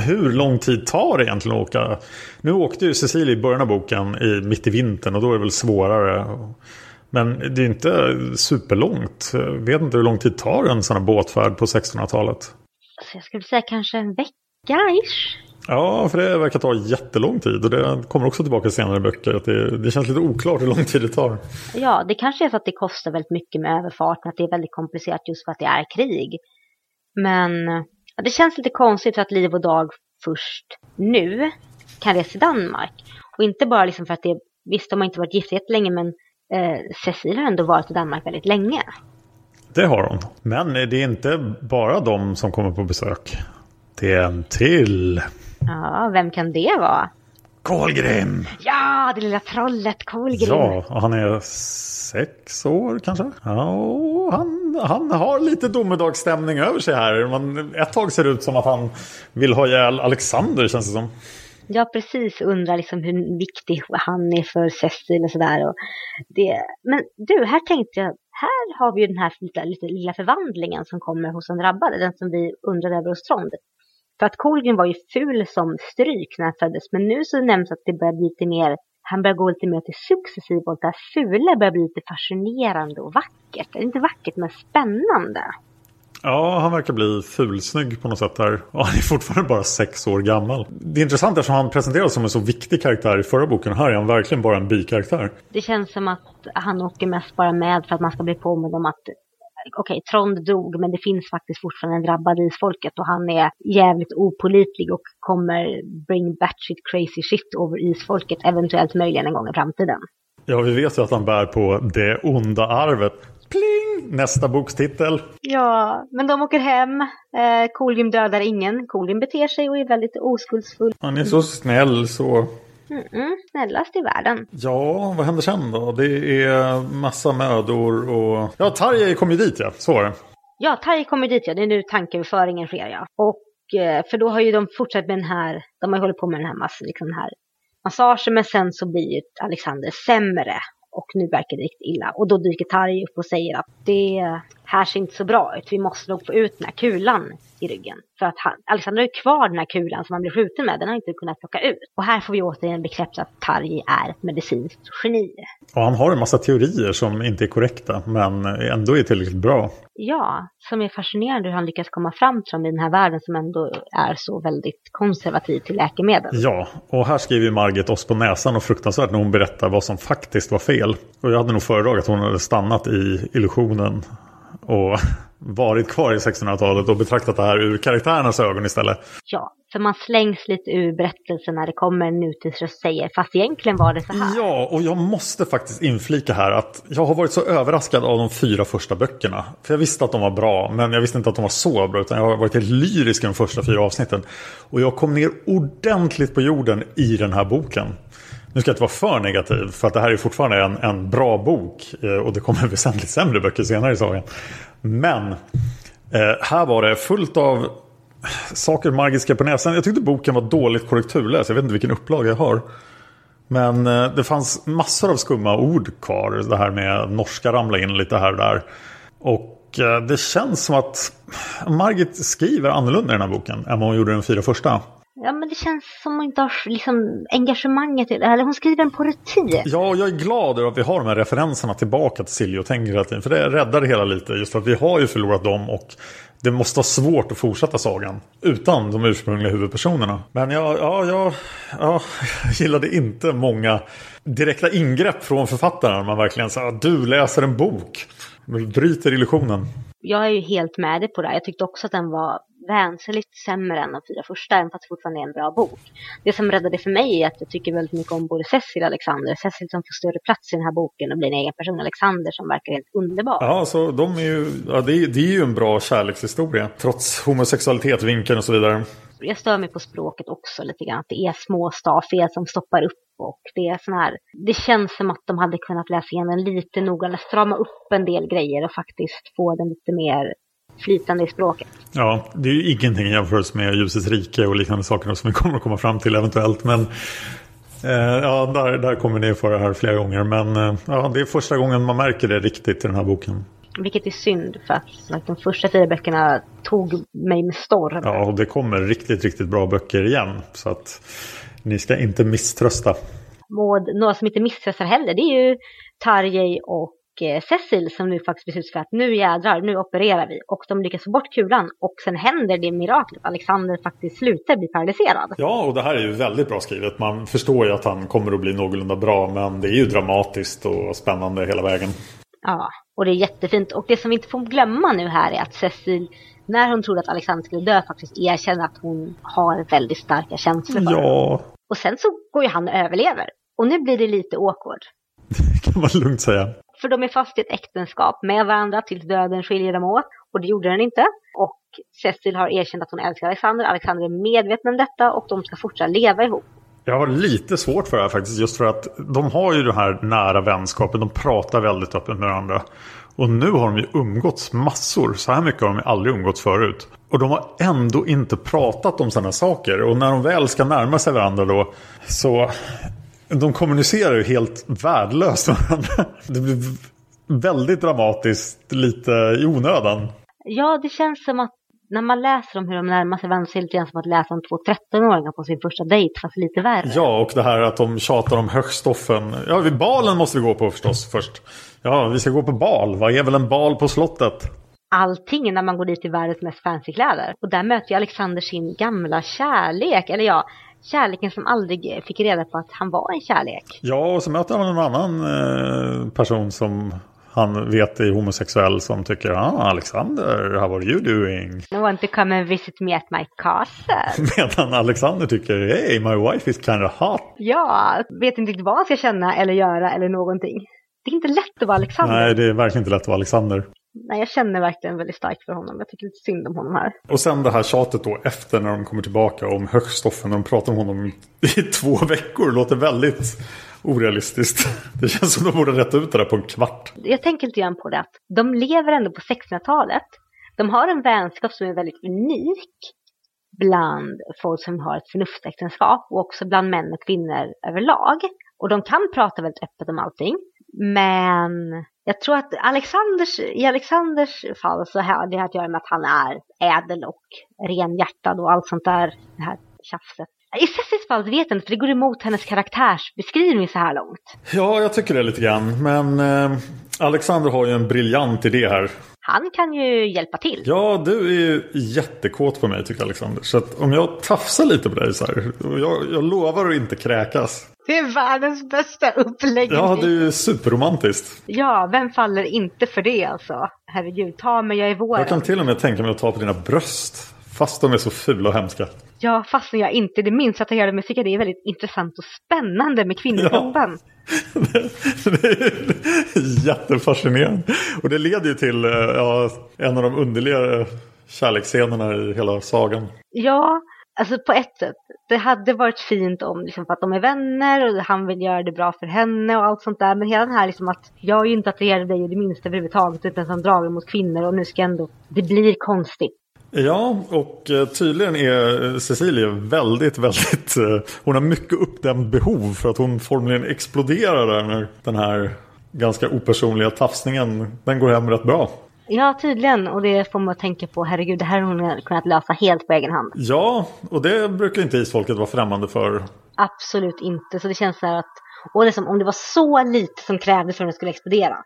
Hur lång tid tar det egentligen att åka? Nu åkte ju Cecilia i början av boken i, mitt i vintern och då är det väl svårare. Men det är inte superlångt. Jag vet inte hur lång tid tar en sån här båtfärd på 1600-talet. Så jag skulle säga kanske en vecka-ish. Ja, för det verkar ta jättelång tid och det kommer också tillbaka senare i böcker. Att det, det känns lite oklart hur lång tid det tar. Ja, det kanske är så att det kostar väldigt mycket med överfarten, att det är väldigt komplicerat just för att det är krig. Men ja, det känns lite konstigt att Liv och Dag först nu kan resa till Danmark. Och inte bara liksom för att det, visst de har inte varit gifta jättelänge men eh, Cecil har ändå varit i Danmark väldigt länge. Det har hon. Men det är inte bara de som kommer på besök. Det är en till. Ja, vem kan det vara? Kolgrim! Ja, det lilla trollet Kolgrim. Ja, och han är sex år kanske. Ja, och han, han har lite domedagsstämning över sig här. Man, ett tag ser det ut som att han vill ha ihjäl Alexander känns det som. Jag precis undrar liksom hur viktig han är för Cecil och sådär. Men du, här tänkte jag, här har vi ju den här lite, lite lilla förvandlingen som kommer hos den drabbade, den som vi undrade över hos Trond. För att Colgren var ju ful som stryk när han föddes, men nu så nämns att det börjar bli lite mer, han börjar gå lite mer till successivt och det här fula börjar bli lite fascinerande och vackert. Inte vackert, men spännande. Ja, han verkar bli fulsnygg på något sätt där. Och han är fortfarande bara sex år gammal. Det är intressant eftersom han presenteras som en så viktig karaktär i förra boken. Här är han verkligen bara en bikaraktär. Det känns som att han åker mest bara med för att man ska bli påmind om att okej, okay, Trond dog, men det finns faktiskt fortfarande en drabbad isfolket och han är jävligt opolitlig och kommer bring batshit crazy shit över isfolket, eventuellt möjligen en gång i framtiden. Ja, vi vet ju att han bär på det onda arvet. Pling! Nästa bokstitel. Ja, men de åker hem. Eh, Kolgrim dödar ingen. Kolgrim beter sig och är väldigt oskuldsfull. Han är så snäll så. Mm -mm, snällast i världen. Ja, vad händer sen då? Det är massa mödor och... Ja, Tarjei kom ju dit ja, så var det. Ja, Tarjei kommer dit ja. Det är nu tankeöverföringen sker ja. Och eh, för då har ju de fortsatt med den här, de har ju hållit på med den här, mass, liksom den här massagen, men sen så blir ju Alexander sämre och nu verkar det riktigt illa. Och då dyker Tarjei upp och säger att det här ser inte så bra ut. Vi måste nog få ut den här kulan i ryggen. För att han, Alexander har ju kvar den här kulan som han blev skjuten med. Den har inte kunnat plocka ut. Och här får vi återigen bekräfta att Tarjei är ett medicinskt geni. Och han har en massa teorier som inte är korrekta men ändå är tillräckligt bra. Ja, som är fascinerande hur han lyckas komma fram till dem i den här världen som ändå är så väldigt konservativ till läkemedel. Ja, och här skriver Margit oss på näsan och fruktansvärt när hon berättar vad som faktiskt var fel. Och jag hade nog föredragit att hon hade stannat i illusionen och varit kvar i 1600-talet och betraktat det här ur karaktärernas ögon istället. Ja, för man slängs lite ur berättelsen när det kommer en nutidsröst säger fast egentligen var det så här. Ja, och jag måste faktiskt inflika här att jag har varit så överraskad av de fyra första böckerna. För jag visste att de var bra, men jag visste inte att de var så bra. Utan jag har varit helt lyrisk i de första fyra avsnitten. Och jag kom ner ordentligt på jorden i den här boken. Nu ska jag inte vara för negativ, för att det här är fortfarande en, en bra bok. Eh, och det kommer väsentligt sämre böcker senare i sagan. Men eh, här var det fullt av saker magiska på näsan. Jag tyckte boken var dåligt korrekturläst. Jag vet inte vilken upplaga jag har. Men eh, det fanns massor av skumma ord kvar. Det här med norska ramla in lite här och där. Och eh, det känns som att Margit skriver annorlunda i den här boken än vad hon gjorde i den fyra första. Ja, men det känns som hon inte har liksom engagemanget Eller hon skriver den på rutin. Ja, och jag är glad över att vi har de här referenserna tillbaka till Silje och tänker hela tiden. För det räddar det hela lite. Just för att vi har ju förlorat dem och det måste vara svårt att fortsätta sagan utan de ursprungliga huvudpersonerna. Men ja, ja, ja, ja jag gillade inte många direkta ingrepp från författaren. Man verkligen sa du läser en bok. Bryter illusionen. Jag är ju helt med dig på det här. Jag tyckte också att den var väsentligt sämre än de fyra första, även fast det fortfarande är en bra bok. Det som räddade för mig är att jag tycker väldigt mycket om både Cecil och Alexander. Cecil som får större plats i den här boken och blir en egen person. Alexander som verkar helt underbar. Ja, så de är ju, ja, det, är, det är ju en bra kärlekshistoria. Trots homosexualitet, vinkeln och så vidare. Jag stör mig på språket också lite grann. Att det är små stafiga som stoppar upp och det är sån här. Det känns som att de hade kunnat läsa igen den lite eller strama upp en del grejer och faktiskt få den lite mer flytande i språket. Ja, det är ju ingenting jämfört med Ljusets rike och liknande saker som vi kommer att komma fram till eventuellt. Men eh, ja, där, där kommer ni få det här flera gånger. Men eh, ja, det är första gången man märker det riktigt i den här boken. Vilket är synd för att de första fyra böckerna tog mig med storm. Ja, och det kommer riktigt, riktigt bra böcker igen. Så att ni ska inte misströsta. Och några som inte misströstar heller, det är ju Tarjei och Cecil som nu faktiskt beslutar för att nu jädrar, nu opererar vi. Och de lyckas få bort kulan och sen händer det miraklet. Alexander faktiskt slutar bli paralyserad. Ja, och det här är ju väldigt bra skrivet. Man förstår ju att han kommer att bli någorlunda bra, men det är ju dramatiskt och spännande hela vägen. Ja, och det är jättefint. Och det som vi inte får glömma nu här är att Cecil, när hon trodde att Alexander skulle dö, faktiskt erkänner att hon har väldigt starka känslor för Ja, honom. Och sen så går ju han och överlever. Och nu blir det lite awkward. kan man lugnt säga. För de är fast i ett äktenskap med varandra tills döden skiljer dem åt. Och det gjorde den inte. Och Cecil har erkänt att hon älskar Alexander. Alexander är medveten om detta och de ska fortsätta leva ihop. Jag har lite svårt för det här faktiskt. Just för att de har ju den här nära vänskapen. De pratar väldigt öppet med varandra. Och nu har de ju umgåtts massor. Så här mycket har de ju aldrig umgåtts förut. Och de har ändå inte pratat om sådana saker. Och när de väl ska närma sig varandra då. Så de kommunicerar ju helt värdelöst med varandra. Det blir väldigt dramatiskt lite i onödan. Ja, det känns som att när man läser om hur de närmar sig varandra så är det lite grann som att läsa om två 13-åringar på sin första dejt, fast lite värre. Ja, och det här att de tjatar om högstoffen. Ja, balen måste vi gå på förstås först. Ja, vi ska gå på bal. Vad är väl en bal på slottet? Allting när man går dit i världens mest fancy kläder. Och där möter ju Alexander sin gamla kärlek, eller ja, kärleken som aldrig fick reda på att han var en kärlek. Ja, och så möter han en annan eh, person som han vet är homosexuell som tycker ah, Alexander, how are you doing? I want to come and visit me at my castle. Medan Alexander tycker hey, my wife is kind of hot. Ja, vet inte riktigt vad han ska känna eller göra eller någonting. Det är inte lätt att vara Alexander. Nej, det är verkligen inte lätt att vara Alexander. Nej, jag känner verkligen väldigt starkt för honom. Jag tycker lite synd om honom här. Och sen det här tjatet då efter när de kommer tillbaka om högstoffen. När de pratar om honom i två veckor. låter väldigt orealistiskt. Det känns som de borde rätta ut det där på en kvart. Jag tänker lite grann på det att de lever ändå på 1600-talet. De har en vänskap som är väldigt unik bland folk som har ett förnuftsäktenskap och också bland män och kvinnor överlag. Och de kan prata väldigt öppet om allting. Men jag tror att Alexanders, i Alexanders fall så har det att göra med att han är ädel och renhjärtad och allt sånt där, det här tjafset. I Cecils fall vet jag inte, för det går emot hennes karaktärsbeskrivning så här långt. Ja, jag tycker det lite grann. Men eh, Alexander har ju en briljant idé här. Han kan ju hjälpa till. Ja, du är ju jättekåt på mig tycker Alexander. Så att om jag tafsar lite på dig så här. Jag, jag lovar att inte kräkas. Det är världens bästa uppläggning. Ja, det är ju superromantiskt. Ja, vem faller inte för det alltså? Herregud, ta mig, jag är våren. Jag kan till och med tänka mig att ta på dina bröst. Fast de är så fula och hemska. Ja, fastän jag inte det minsta attraherade mig tycker jag det är väldigt intressant och spännande med kvinnokroppen. det är jättefascinerande. Och det leder ju till eh, ja, en av de underligare kärleksscenerna i hela sagan. Ja, alltså på ett sätt. Det hade varit fint om, liksom, för att de är vänner och han vill göra det bra för henne och allt sånt där. Men hela den här liksom att jag är ju inte attraherad av dig det minsta överhuvudtaget utan som drar mot kvinnor och nu ska ändå, det blir konstigt. Ja, och eh, tydligen är Cecilia väldigt, väldigt... Eh, hon har mycket uppdämd behov för att hon formligen exploderar där när den här ganska opersonliga tafsningen, den går hem rätt bra. Ja, tydligen. Och det får man tänka på. Herregud, det här har hon kunnat lösa helt på egen hand. Ja, och det brukar inte isfolket vara främmande för. Absolut inte. Så det känns så här att... Och det som om det var så lite som krävdes för att den skulle explodera.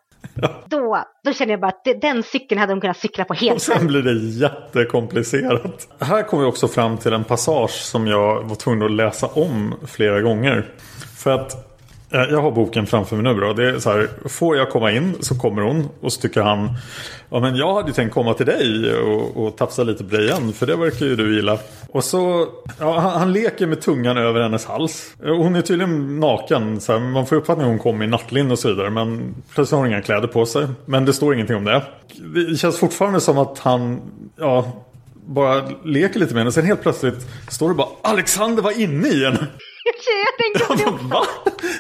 Då, då känner jag bara att den cykeln hade de kunnat cykla på helt Och sen blir det jättekomplicerat. Här kommer vi också fram till en passage som jag var tvungen att läsa om flera gånger. För att Eh, jag har boken framför mig nu då. Det är så här, får jag komma in så kommer hon och så tycker han Ja men jag hade ju tänkt komma till dig och, och tafsa lite på dig igen för det verkar ju du gilla. Och så, ja, han, han leker med tungan över hennes hals. Eh, hon är tydligen naken, så här, man får uppfattningen att hon kom i nattlinne och så vidare. Men plötsligt har hon inga kläder på sig. Men det står ingenting om det. Det känns fortfarande som att han, ja, bara leker lite med henne. Sen helt plötsligt står det bara Alexander var inne i henne jag tänkte på det Va?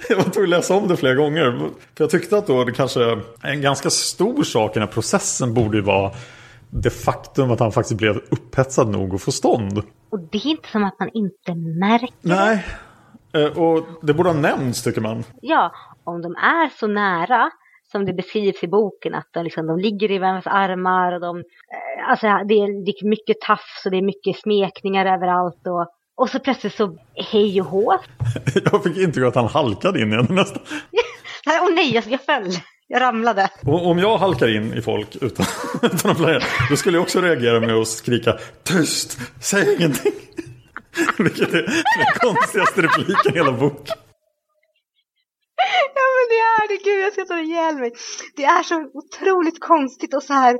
Jag var tvungen att läsa om det flera gånger. För jag tyckte att då det kanske en ganska stor sak i den här processen borde ju vara det faktum att han faktiskt blev upphetsad nog att få stånd. Och det är inte som att man inte märker. Nej, eh, och det borde ha nämnts tycker man. Ja, om de är så nära som det beskrivs i boken, att de, liksom, de ligger i varandras armar och de, eh, alltså det är, det är mycket tafs och det är mycket smekningar överallt och och så plötsligt så hej och hå. Jag fick intryck att han halkade in i henne nästan. Åh oh, nej, jag, jag föll. Jag ramlade. Och om jag halkar in i folk utan, utan att planera, då skulle jag också reagera med att skrika tyst, säg ingenting. Vilket är den konstigaste repliken i hela boken. Ja men det är det, gud jag ska ta ihjäl mig. Det är så otroligt konstigt och så här.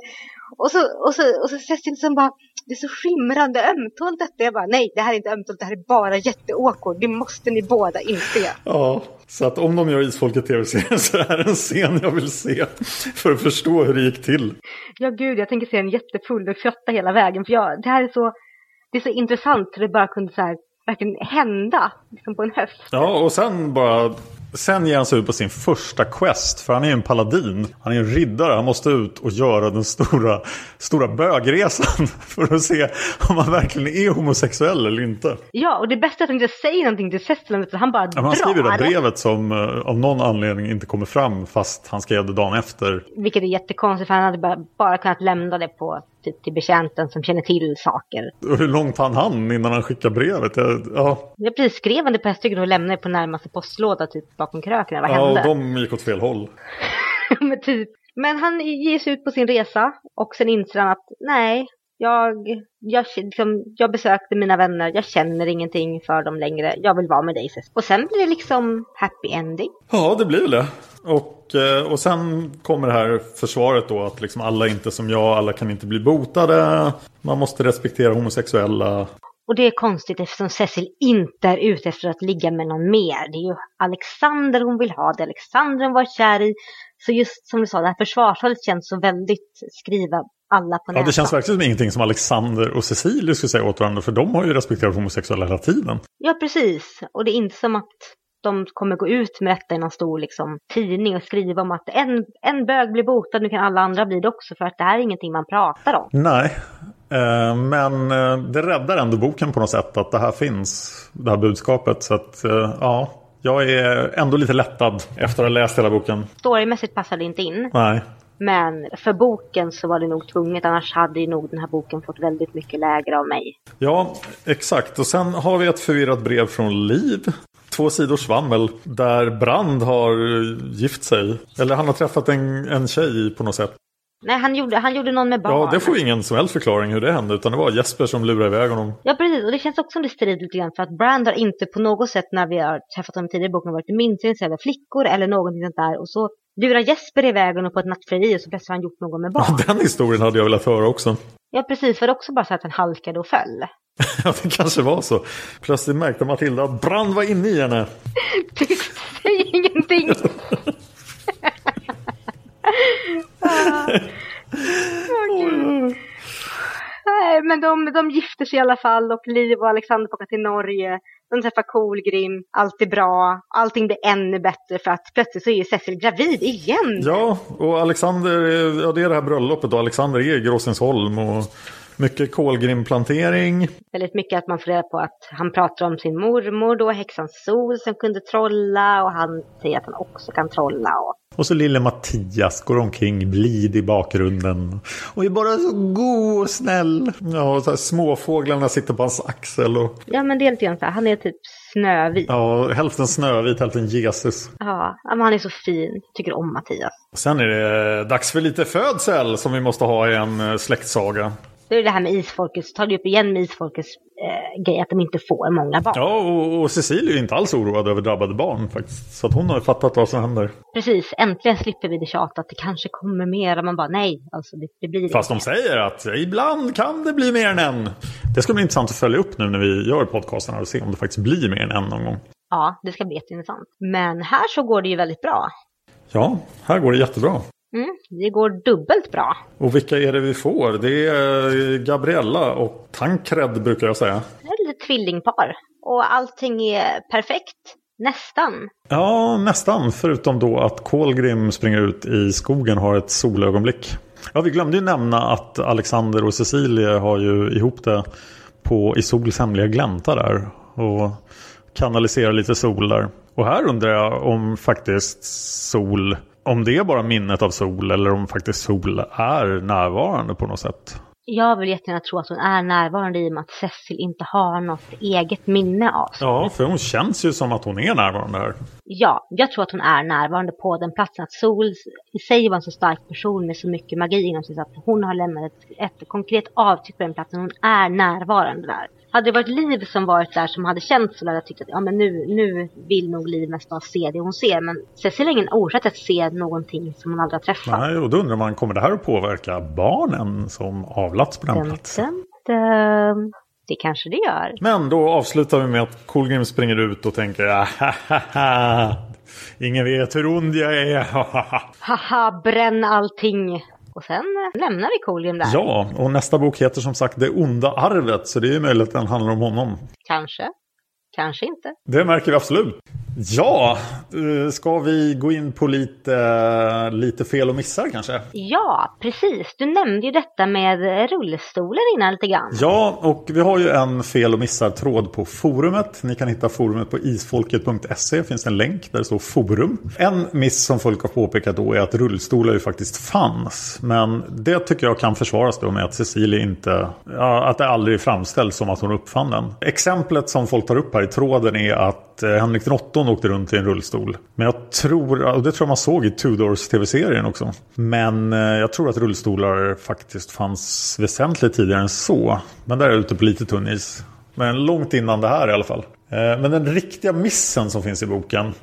Och så, och så, och så Cecil som bara, det är så skimrande ömtåligt detta. Jag bara, nej det här är inte ömtåligt, det här är bara jätteåkord. Det måste ni båda inse. Ja, så att om de gör Isfolket tv-serien så är det en scen jag vill se. För att förstå hur det gick till. Ja gud, jag tänker se en jättefull och fjotta hela vägen. För jag, det här är så, det är så intressant hur det bara kunde så här verkligen hända liksom på en höft. Ja, och sen bara Sen ger han sig ut på sin första quest. För han är ju en paladin. Han är en riddare. Han måste ut och göra den stora, stora bögresan. För att se om han verkligen är homosexuell eller inte. Ja, och det bästa är att han inte säger någonting till Cecil. Han bara ja, Han skriver det brevet som uh, av någon anledning inte kommer fram. Fast han skrev det dagen efter. Vilket är jättekonstigt. För han hade bara, bara kunnat lämna det på typ till betjänten som känner till saker. Och hur långt hann han innan han skickade brevet? Ja. Jag precis skrev det på häststycken och lämnade på närmaste postlåda typ bakom kröken. Vad ja, hände? och de gick åt fel håll. Men typ. Men han ger sig ut på sin resa och sen inser han att nej, jag, jag, liksom, jag besökte mina vänner, jag känner ingenting för dem längre, jag vill vara med dig. Och sen blir det liksom happy ending. Ja, det blir väl det. Och, eh, och sen kommer det här försvaret då att liksom alla är inte som jag, alla kan inte bli botade. Man måste respektera homosexuella. Och det är konstigt eftersom Cecil inte är ute efter att ligga med någon mer. Det är ju Alexander hon vill ha, det är Alexander hon var kär i. Så just som du sa, det här försvarstalet känns så väldigt skriva alla på näsan. Ja, det känns verkligen som ingenting som Alexander och Cecilia skulle säga åt varandra. För de har ju respekterat homosexuella hela tiden. Ja, precis. Och det är inte som att de kommer gå ut med detta i någon stor liksom, tidning och skriva om att en, en bög blir botad, nu kan alla andra bli det också. För att det här är ingenting man pratar om. Nej, eh, men eh, det räddar ändå boken på något sätt att det här finns, det här budskapet. Så att eh, ja, jag är ändå lite lättad efter att ha läst hela boken. Storymässigt passar det inte in. Nej. Men för boken så var det nog tvunget, annars hade ju nog den här boken fått väldigt mycket lägre av mig. Ja, exakt. Och sen har vi ett förvirrat brev från Liv. Två sidor svammel där Brand har gift sig. Eller han har träffat en, en tjej på något sätt. Nej, han gjorde, han gjorde någon med barn. Ja, det får ingen som helst förklaring hur det hände. Utan det var Jesper som lurade iväg honom. Ja, precis. Och det känns också som det strider lite grann. För att Brand har inte på något sätt när vi har träffat honom tidigare i boken varit minst intresserad av flickor eller någonting sånt där. Och så lurar Jesper iväg honom på ett nattfrieri och så plötsligt har han gjort något med barn. Den historien hade jag velat höra också. Ja, precis. Var det också bara så att han halkade och föll? Ja, det kanske var så. Plötsligt märkte Matilda att brand var inne i henne. Säg ingenting! ah. Nej, men de, de gifter sig i alla fall och Liv och Alexander åker till Norge. De träffar Kolgrim, allt är bra, allting blir ännu bättre för att plötsligt så är ju Cecil gravid igen. Ja, och Alexander, ja det är det här bröllopet och Alexander är i Gråsensholm och mycket kolgrimplantering. Väldigt mycket att man får reda på att han pratar om sin mormor då, häxan Sol som kunde trolla och han säger att han också kan trolla. Och och så lille Mattias går omkring blid i bakgrunden. Och är bara så god och snäll. Ja, och så småfåglarna sitter på hans axel. Och... Ja, men det är lite grann så här. Han är typ snövit. Ja, hälften snövit, hälften Jesus. Ja, men han är så fin. Tycker om Mattias. Sen är det dags för lite födsel som vi måste ha i en eh, släktsaga. Då är det det här med isfolket, så tar du upp igen med isfolkets eh, grej att de inte får många barn. Ja, och, och Cecilia är inte alls oroad över drabbade barn faktiskt. Så att hon har ju fattat vad som händer. Precis, äntligen slipper vi det tjat att det kanske kommer mer. Man bara nej, alltså det, det blir Fast de säger att ibland kan det bli mer än en. Det ska bli intressant att följa upp nu när vi gör podcasten och se om det faktiskt blir mer än en någon gång. Ja, det ska bli jätteintressant. Men här så går det ju väldigt bra. Ja, här går det jättebra. Mm, det går dubbelt bra. Och vilka är det vi får? Det är Gabriella och Tankred brukar jag säga. Det är ett tvillingpar. Och allting är perfekt. Nästan. Ja, nästan. Förutom då att Kolgrim springer ut i skogen och har ett solögonblick. Ja, vi glömde ju nämna att Alexander och Cecilia har ju ihop det på i Sols hemliga glänta där. Och kanaliserar lite sol där. Och här undrar jag om faktiskt Sol om det är bara minnet av Sol eller om faktiskt Sol är närvarande på något sätt. Jag vill jättegärna tro att hon är närvarande i och med att Cecil inte har något eget minne av sig. Ja, för hon känns ju som att hon är närvarande här. Ja, jag tror att hon är närvarande på den platsen. Att Sol i sig var en så stark person med så mycket magi inom sig så att hon har lämnat ett, ett konkret avtryck på den platsen. Hon är närvarande där. Hade det varit Liv som varit där som hade känt så hade jag tyckt att ja, men nu, nu vill nog Liv mest bara se det hon ser. Men Cecil har ingen orsak att se någonting som hon aldrig har träffat. Nej, och då undrar man, kommer det här att påverka barnen som avlats på den dum, platsen? Dum, dum. Det kanske det gör. Men då avslutar vi med att Coolgrim springer ut och tänker Ingen vet hur ond jag är. Haha, bränn allting. Och sen lämnar vi Kolgrim där. Ja, och nästa bok heter som sagt Det onda arvet. Så det är möjligt att den handlar om honom. Kanske. Kanske inte. Det märker vi absolut. Ja, eh, ska vi gå in på lite, lite fel och missar kanske? Ja, precis. Du nämnde ju detta med rullstolen innan lite grann. Ja, och vi har ju en fel och missar-tråd på forumet. Ni kan hitta forumet på isfolket.se. Det finns en länk där det står forum. En miss som folk har påpekat då är att rullstolar ju faktiskt fanns. Men det tycker jag kan försvaras då med att Cecilia inte, ja, att det aldrig framställs som att hon uppfann den. Exemplet som folk tar upp här i tråden är att eh, Henrik den åttonde åkte runt i en rullstol. Men jag tror, och det tror jag man såg i Tudors tv-serien också. Men eh, jag tror att rullstolar faktiskt fanns väsentligt tidigare än så. Men där är jag ute på lite tunn is. Men långt innan det här i alla fall. Eh, men den riktiga missen som finns i boken.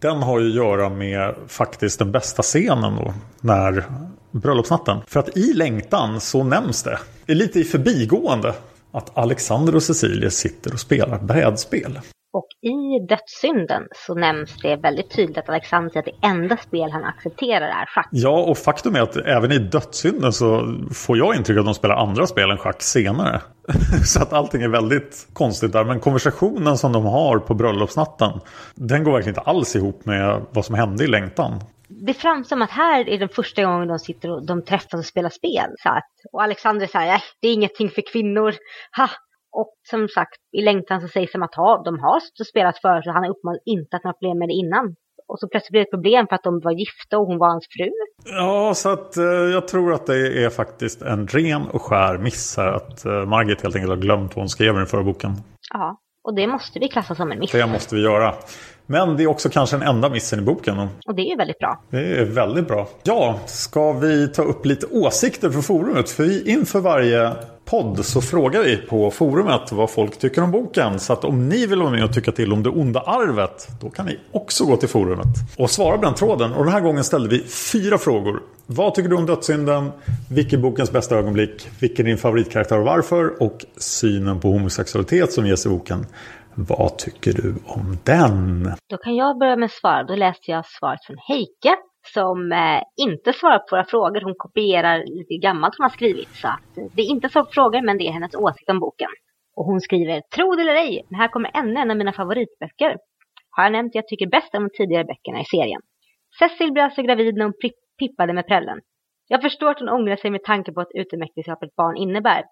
Den har ju att göra med faktiskt den bästa scenen då. När bröllopsnatten. För att i längtan så nämns det. Lite i förbigående att Alexander och Cecilia sitter och spelar brädspel. Och i dödssynden så nämns det väldigt tydligt att Alexander säger att det enda spel han accepterar är schack. Ja, och faktum är att även i dödssynden så får jag intryck att de spelar andra spel än schack senare. så att allting är väldigt konstigt där. Men konversationen som de har på bröllopsnatten, den går verkligen inte alls ihop med vad som hände i längtan det framstår som att här är den första gången de sitter och de träffas och spelar spel. Så att, och Alexander säger att det är ingenting för kvinnor. Ha! Och som sagt, i längtan så sägs det att ha, de har spelat förut och han har uppenbarligen inte haft några problem med det innan. Och så plötsligt blev det ett problem för att de var gifta och hon var hans fru. Ja, så att eh, jag tror att det är faktiskt en ren och skär miss här. Att eh, Margit helt enkelt har glömt vad hon skrev i den förra boken. Ja, och det måste vi klassa som en miss. Det måste vi göra. Men det är också kanske den enda missen i boken. Och det är väldigt bra. Det är väldigt bra. Ja, ska vi ta upp lite åsikter för forumet? För vi inför varje podd så frågar vi på forumet vad folk tycker om boken. Så att om ni vill vara med och tycka till om det onda arvet, då kan ni också gå till forumet och svara på den tråden. Och den här gången ställde vi fyra frågor. Vad tycker du om dödssynden? Vilken är bokens bästa ögonblick? Vilken är din favoritkaraktär och varför? Och synen på homosexualitet som ges i boken. Vad tycker du om den? Då kan jag börja med svar. Då läste jag svaret från Heike som eh, inte svarar på våra frågor. Hon kopierar lite gammalt hon har skrivit. Så eh, det är inte så frågor men det är hennes åsikt om boken. Och hon skriver, tro det eller ej, men här kommer ännu en av mina favoritböcker. Har jag nämnt jag tycker bäst om de tidigare böckerna i serien. Cecil blev alltså gravid när hon pippade med prällen. Jag förstår att hon ångrar sig med tanke på att utomäktenskapet barn innebär.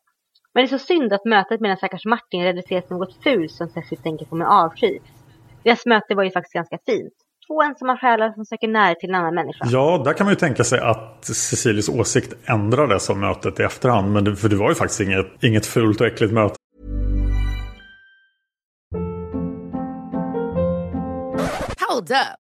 Men det är så synd att mötet med den stackars Martin reduceras till något fult som Cecil tänker på med avsky. Deras möte var ju faktiskt ganska fint två ensamma själar som söker närhet till en annan människa. Ja, där kan man ju tänka sig att Cecilies åsikt ändrades av mötet i efterhand. Men det, för det var ju faktiskt inget, inget fult och äckligt möte. Hold up.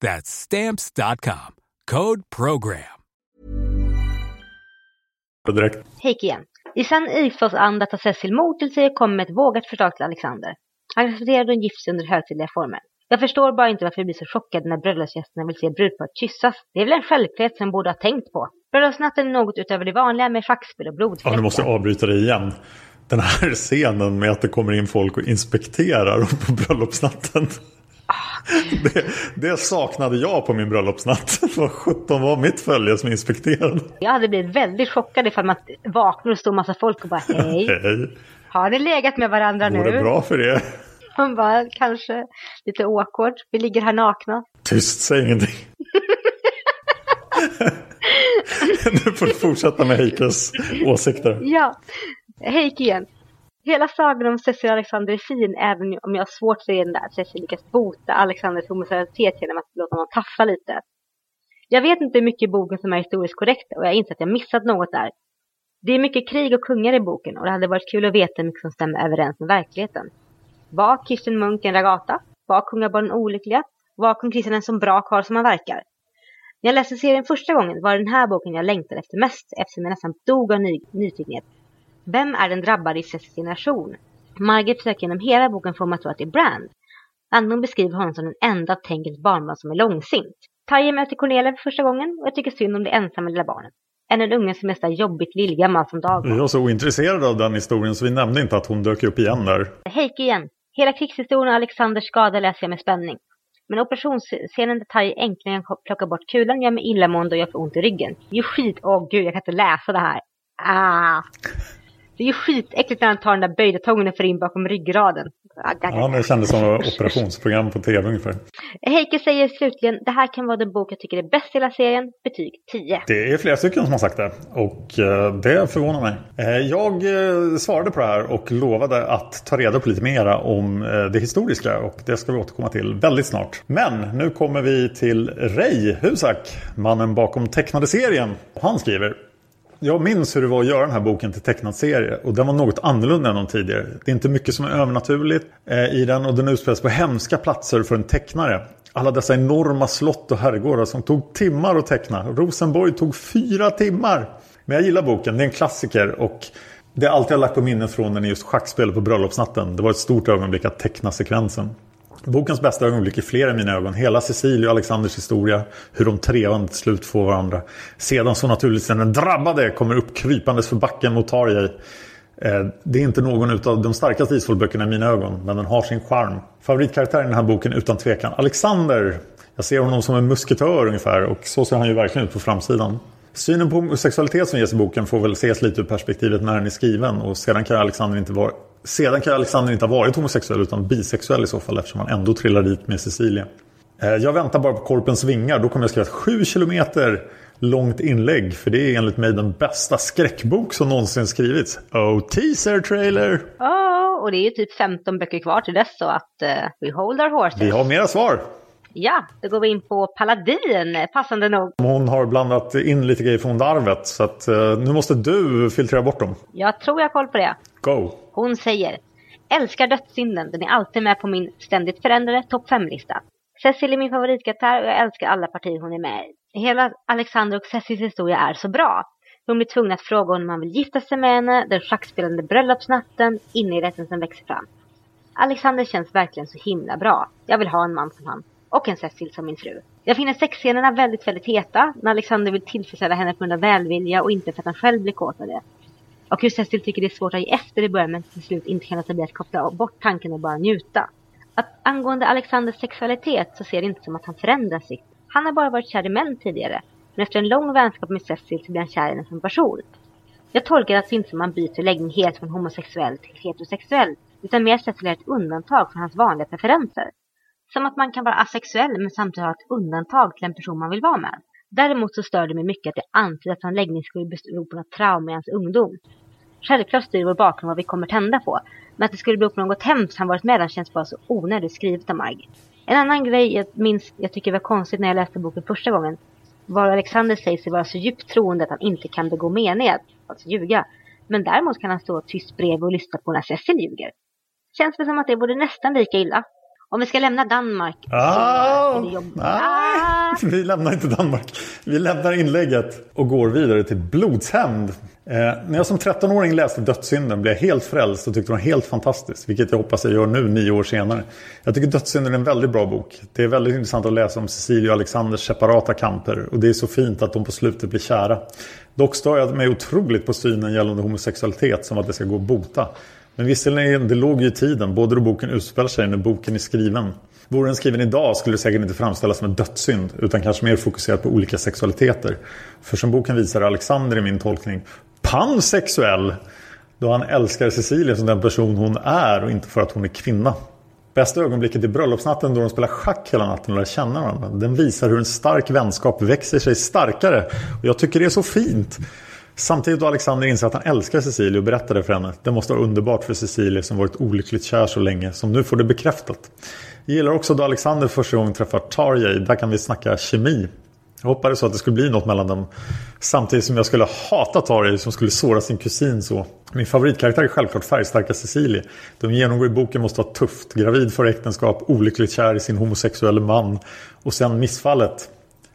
That's stamps.com. Code program. Direkt. Heike igen. I sann Ifos-anda tar Cecil mod till sig och kommer med ett vågat förslag till Alexander. Han accepterar och gifts under högtidliga former. Jag förstår bara inte varför vi blir så chockade när bröllopsgästerna vill se brudparet kyssas. Det är väl en självklarhet som borde ha tänkt på. Bröllopsnatten är något utöver det vanliga med schackspel och blodfläckar. Ja, nu måste jag avbryta det igen. Den här scenen med att det kommer in folk och inspekterar på bröllopsnatten. Det, det, saknade jag på min bröllopsnatt. Vad sjutton var mitt följe som inspekterade? Jag hade blivit väldigt chockad ifall man vaknade och stod massa folk och bara hej. hej. Har ni legat med varandra Går nu? Det bra för er? Man bara kanske lite awkward. Vi ligger här nakna. Tyst, säg ingenting. nu får du fortsätta med Heikes åsikter. Ja, Heike igen. Hela sagan om Cecil och Alexander är fin även om jag har svårt att se den där Cecil lyckas bota Alexanders homosexualitet genom att låta honom tafsa lite. Jag vet inte hur mycket i boken som är historiskt korrekt och jag inser att jag missat något där. Det är mycket krig och kungar i boken och det hade varit kul att veta hur mycket som stämmer överens med verkligheten. Var Kirsten Munk en ragata? Var kungabarnen olyckliga? Var kung Kristian en så bra karl som han verkar? När jag läste serien första gången var det den här boken jag längtade efter mest eftersom jag nästan dog av ny nyfikenhet. Vem är den drabbade i Cecils generation? Margaret försöker genom hela boken få mig att det är Brand. Anton beskriver honom som den enda av Tenkels barnbarn som är långsint. Taje möter Cornelia för första gången och jag tycker synd om det ensamma lilla barnet. Än en unge som är så jobbigt lillgammal som Dagmar. Jag är så ointresserad av den historien så vi nämnde inte att hon dök upp igen där. Heike igen. Hela krigshistorien och Alexanders skada läser jag med spänning. Men operationsscenen där Taje äntligen plockar bort kulan gör mig illamående och jag får ont i ryggen. Ju skit, åh gud jag kan inte läsa det här. Ah! Det är ju skitäckligt när han tar den där böjda tången och för in bakom ryggraden. Ja, det kändes som operationsprogram på tv ungefär. Heike säger slutligen, det här kan vara den bok jag tycker är bäst i hela serien, betyg 10. Det är flera stycken som har sagt det och eh, det förvånar mig. Eh, jag eh, svarade på det här och lovade att ta reda på lite mera om det historiska och det ska vi återkomma till väldigt snart. Men nu kommer vi till Ray Husak, mannen bakom tecknade serien. Han skriver jag minns hur det var att göra den här boken till tecknad serie och den var något annorlunda än de tidigare. Det är inte mycket som är övernaturligt eh, i den och den utspelas på hemska platser för en tecknare. Alla dessa enorma slott och herrgårdar som tog timmar att teckna. Rosenborg tog fyra timmar. Men jag gillar boken, det är en klassiker och det är allt jag lagt på minnet från den är just schackspelet på bröllopsnatten. Det var ett stort ögonblick att teckna sekvensen. Bokens bästa ögonblick är fler i mina ögon. Hela Cecilia och Alexanders historia. Hur de trevande till slut får varandra. Sedan så naturligtvis när den drabbade kommer upp krypandes för backen mot Tarjei. Eh, det är inte någon av de starkaste Isfolkböckerna i mina ögon. Men den har sin charm. Favoritkaraktär i den här boken utan tvekan. Alexander. Jag ser honom som en musketör ungefär. Och så ser han ju verkligen ut på framsidan. Synen på sexualitet som ges i boken får väl ses lite ur perspektivet när den är skriven. Och sedan kan Alexander inte vara sedan kan Alexander inte ha varit homosexuell utan bisexuell i så fall eftersom han ändå trillar dit med Cecilia. Eh, jag väntar bara på Korpens vingar. Då kommer jag skriva ett 7 kilometer långt inlägg. För det är enligt mig den bästa skräckbok som någonsin skrivits. Oh, teaser trailer! Ja, oh, och det är ju typ 15 böcker kvar till dess så att uh, we hold our horses. Vi har mera svar. Ja, då går vi in på Paladin, passande nog. Hon har blandat in lite grejer från Darvet, så att, uh, nu måste du filtrera bort dem. Jag tror jag har koll på det. Go! Hon säger Älskar dödssynden, den är alltid med på min ständigt förändrade topp 5-lista. Cecil är min favoritkaraktär och jag älskar alla partier hon är med i. Hela Alexander och Cecils historia är så bra. Hon blir tvungen att fråga om man vill gifta sig med henne, den schackspelande bröllopsnatten, inne i rätten som växer fram. Alexander känns verkligen så himla bra. Jag vill ha en man som han. Och en Cecil som min fru. Jag finner sexscenerna väldigt, väldigt heta. När Alexander vill tillfredsställa henne på grund av välvilja och inte för att han själv blir kåt av det. Och hur Cecil tycker det är svårt att ge efter i början men till slut inte kan låta bli att koppla bort tanken och bara njuta. Att angående Alexanders sexualitet så ser det inte som att han förändrar sig. Han har bara varit kär i män tidigare. Men efter en lång vänskap med Cecil så blir han kär i henne som person. Jag tolkar alltså inte som att han byter läggning helt från homosexuell till heterosexuell. Utan mer Cecil är ett undantag från hans vanliga preferenser. Som att man kan vara asexuell men samtidigt ha ett undantag till en person man vill vara med. Däremot så stör det mig mycket att det antyds att hans läggning skulle bero på något trauma i hans ungdom. Självklart styr vår bakgrund vad vi kommer tända på. Men att det skulle bero på något hemskt han varit med om känns bara så onödigt skrivet av Margit. En annan grej jag minns, jag tycker var konstigt när jag läste boken första gången var Alexander säger sig vara så djupt troende att han inte kan begå mened, alltså ljuga. Men däremot kan han stå tyst bredvid och lyssna på när Cecil ljuger. Känns det som att det vore nästan lika illa. Om vi ska lämna Danmark ah, det jobbigt. Nej, ah. vi lämnar inte Danmark. Vi lämnar inlägget och går vidare till blodshämnd. Eh, när jag som 13-åring läste Dödssynden blev jag helt frälst och tyckte den var helt fantastisk. Vilket jag hoppas jag gör nu, nio år senare. Jag tycker Dödssynden är en väldigt bra bok. Det är väldigt intressant att läsa om Cecilia och Alexanders separata kamper. Och det är så fint att de på slutet blir kära. Dock stör jag mig otroligt på synen gällande homosexualitet som att det ska gå att bota. Men visserligen, det låg ju i tiden, både då boken utspelar sig när boken är skriven. Vore den skriven idag skulle det säkert inte framställas som en dödssynd utan kanske mer fokuserat på olika sexualiteter. För som boken visar Alexander i min tolkning pansexuell då han älskar Cecilia som den person hon är och inte för att hon är kvinna. Bästa ögonblicket är bröllopsnatten då de spelar schack hela natten och lär känna varandra. Den visar hur en stark vänskap växer sig starkare. Och jag tycker det är så fint. Samtidigt då Alexander inser att han älskar Cecilia och berättar det för henne. Det måste vara underbart för Cecilia som varit olyckligt kär så länge, som nu får det bekräftat. Jag gillar också då Alexander första gången träffar Tarjei. Där kan vi snacka kemi. Jag hoppades att det skulle bli något mellan dem. Samtidigt som jag skulle hata Tarjei som skulle såra sin kusin så. Min favoritkaraktär är självklart färgstarka Cecilia. De genomgår i boken måste vara tufft. Gravid för äktenskap, olyckligt kär i sin homosexuella man. Och sen missfallet.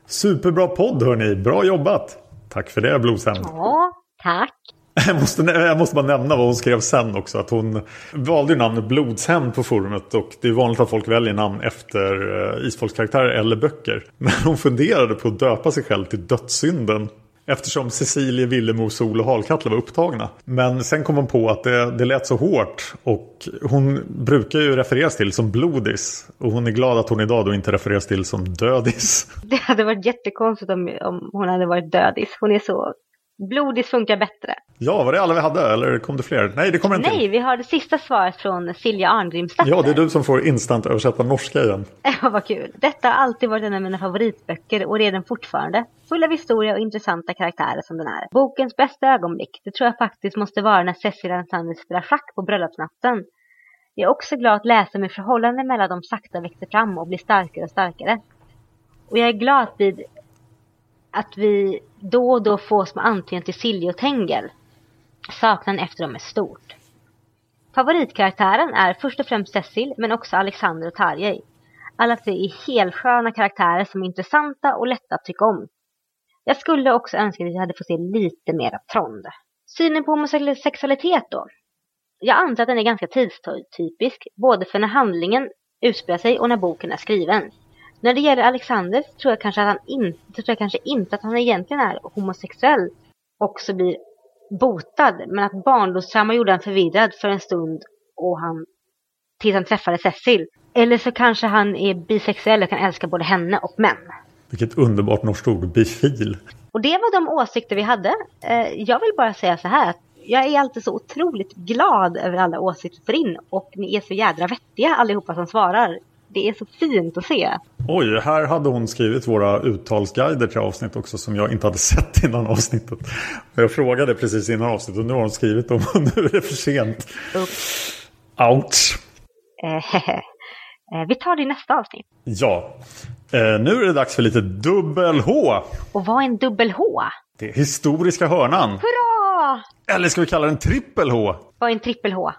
Superbra podd hörni, bra jobbat! Tack för det Blodshämnd. Ja, tack. Jag måste, jag måste bara nämna vad hon skrev sen också. Att hon valde namnet Blodshämnd på forumet. Och det är vanligt att folk väljer namn efter uh, isfolkskaraktärer eller böcker. Men hon funderade på att döpa sig själv till Dödssynden. Eftersom Cecilie, Villemo, Sol och Halkatla var upptagna. Men sen kom hon på att det, det lät så hårt. Och hon brukar ju refereras till som Blodis. Och hon är glad att hon idag då inte refereras till som Dödis. Det hade varit jättekonstigt om, om hon hade varit Dödis. Hon är så Blodis funkar bättre. Ja, var det alla vi hade eller kom det fler? Nej, det kommer en Nej, till. vi har det sista svaret från Silja Arngrimsdotter. Ja, det är du som får instant översätta norska igen. Ja, vad kul. Detta har alltid varit en av mina favoritböcker och är den fortfarande. Full av historia och intressanta karaktärer som den är. Bokens bästa ögonblick, det tror jag faktiskt måste vara när Cecil Alexander spelar schack på bröllopsnatten. Jag är också glad att läsa hur förhållanden mellan dem sakta växer fram och blir starkare och starkare. Och jag är glad vid att vi då och då får små antydningar till Silje och Tengel. Saknaden efter dem är stort. Favoritkaraktären är först och främst Cecil, men också Alexander och Tarjei. Alla tre är helsköna karaktärer som är intressanta och lätta att tycka om. Jag skulle också önska att vi hade fått se lite mer av Trond. Synen på homosexualitet då? Jag antar att den är ganska tidstypisk, både för när handlingen utspelar sig och när boken är skriven. När det gäller Alexander tror jag kanske att han inte, tror jag kanske inte att han egentligen är homosexuell och så blir botad, men att barndomstrauma gjorde han förvirrad för en stund och han tills han träffade Cecil. Eller så kanske han är bisexuell och kan älska både henne och män. Vilket underbart norskt ord, bifil. Och det var de åsikter vi hade. Eh, Jag vill bara säga så här att jag är alltid så otroligt glad över alla åsikter för in och ni är så jädra vettiga allihopa som svarar. Det är så fint att se. Oj, här hade hon skrivit våra uttalsguider till avsnitt också som jag inte hade sett innan avsnittet. Jag frågade precis innan avsnittet och nu har hon skrivit dem och nu är det för sent. Ouch! Eh, eh, Vi tar det i nästa avsnitt. Ja, eh, nu är det dags för lite dubbel-H. Och vad är en dubbel-H? Det är historiska hörnan. Hurra! Eller ska vi kalla den trippel-H? Vad är en trippel-H?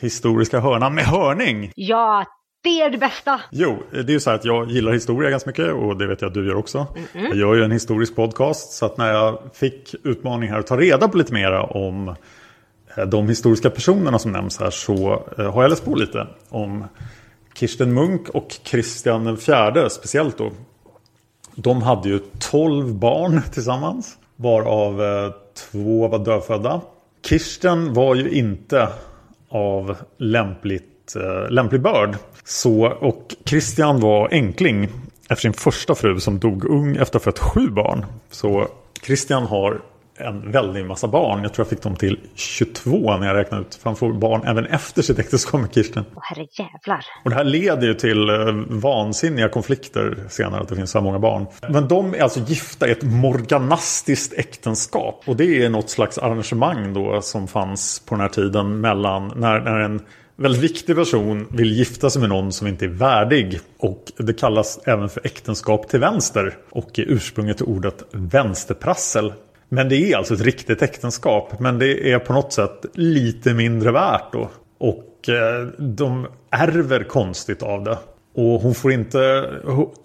Historiska hörnan med hörning. Ja, det är det bästa! Jo, det är ju så här att jag gillar historia ganska mycket och det vet jag att du gör också. Jag gör ju en historisk podcast så att när jag fick utmaning här att ta reda på lite mera om eh, de historiska personerna som nämns här så eh, har jag läst på lite om Kirsten Munk och Kristian den fjärde speciellt då. De hade ju 12 barn tillsammans varav eh, två var dödfödda. Kirsten var ju inte av lämpligt, eh, lämplig börd. Så, och Christian var enkling efter sin första fru som dog ung efter att ha fött sju barn. Så Christian har en väldig massa barn. Jag tror jag fick dem till 22 när jag räknade ut. För han får barn även efter sitt äktenskap med Kirsten. Åh herre jävlar. Och det här leder ju till eh, vansinniga konflikter senare att det finns så här många barn. Men de är alltså gifta i ett morganastiskt äktenskap. Och det är något slags arrangemang då som fanns på den här tiden mellan när, när en väldigt viktig person vill gifta sig med någon som inte är värdig. Och det kallas även för äktenskap till vänster. Och är ursprunget till ordet vänsterprassel. Men det är alltså ett riktigt äktenskap. Men det är på något sätt lite mindre värt då. Och eh, de ärver konstigt av det. Och hon får inte,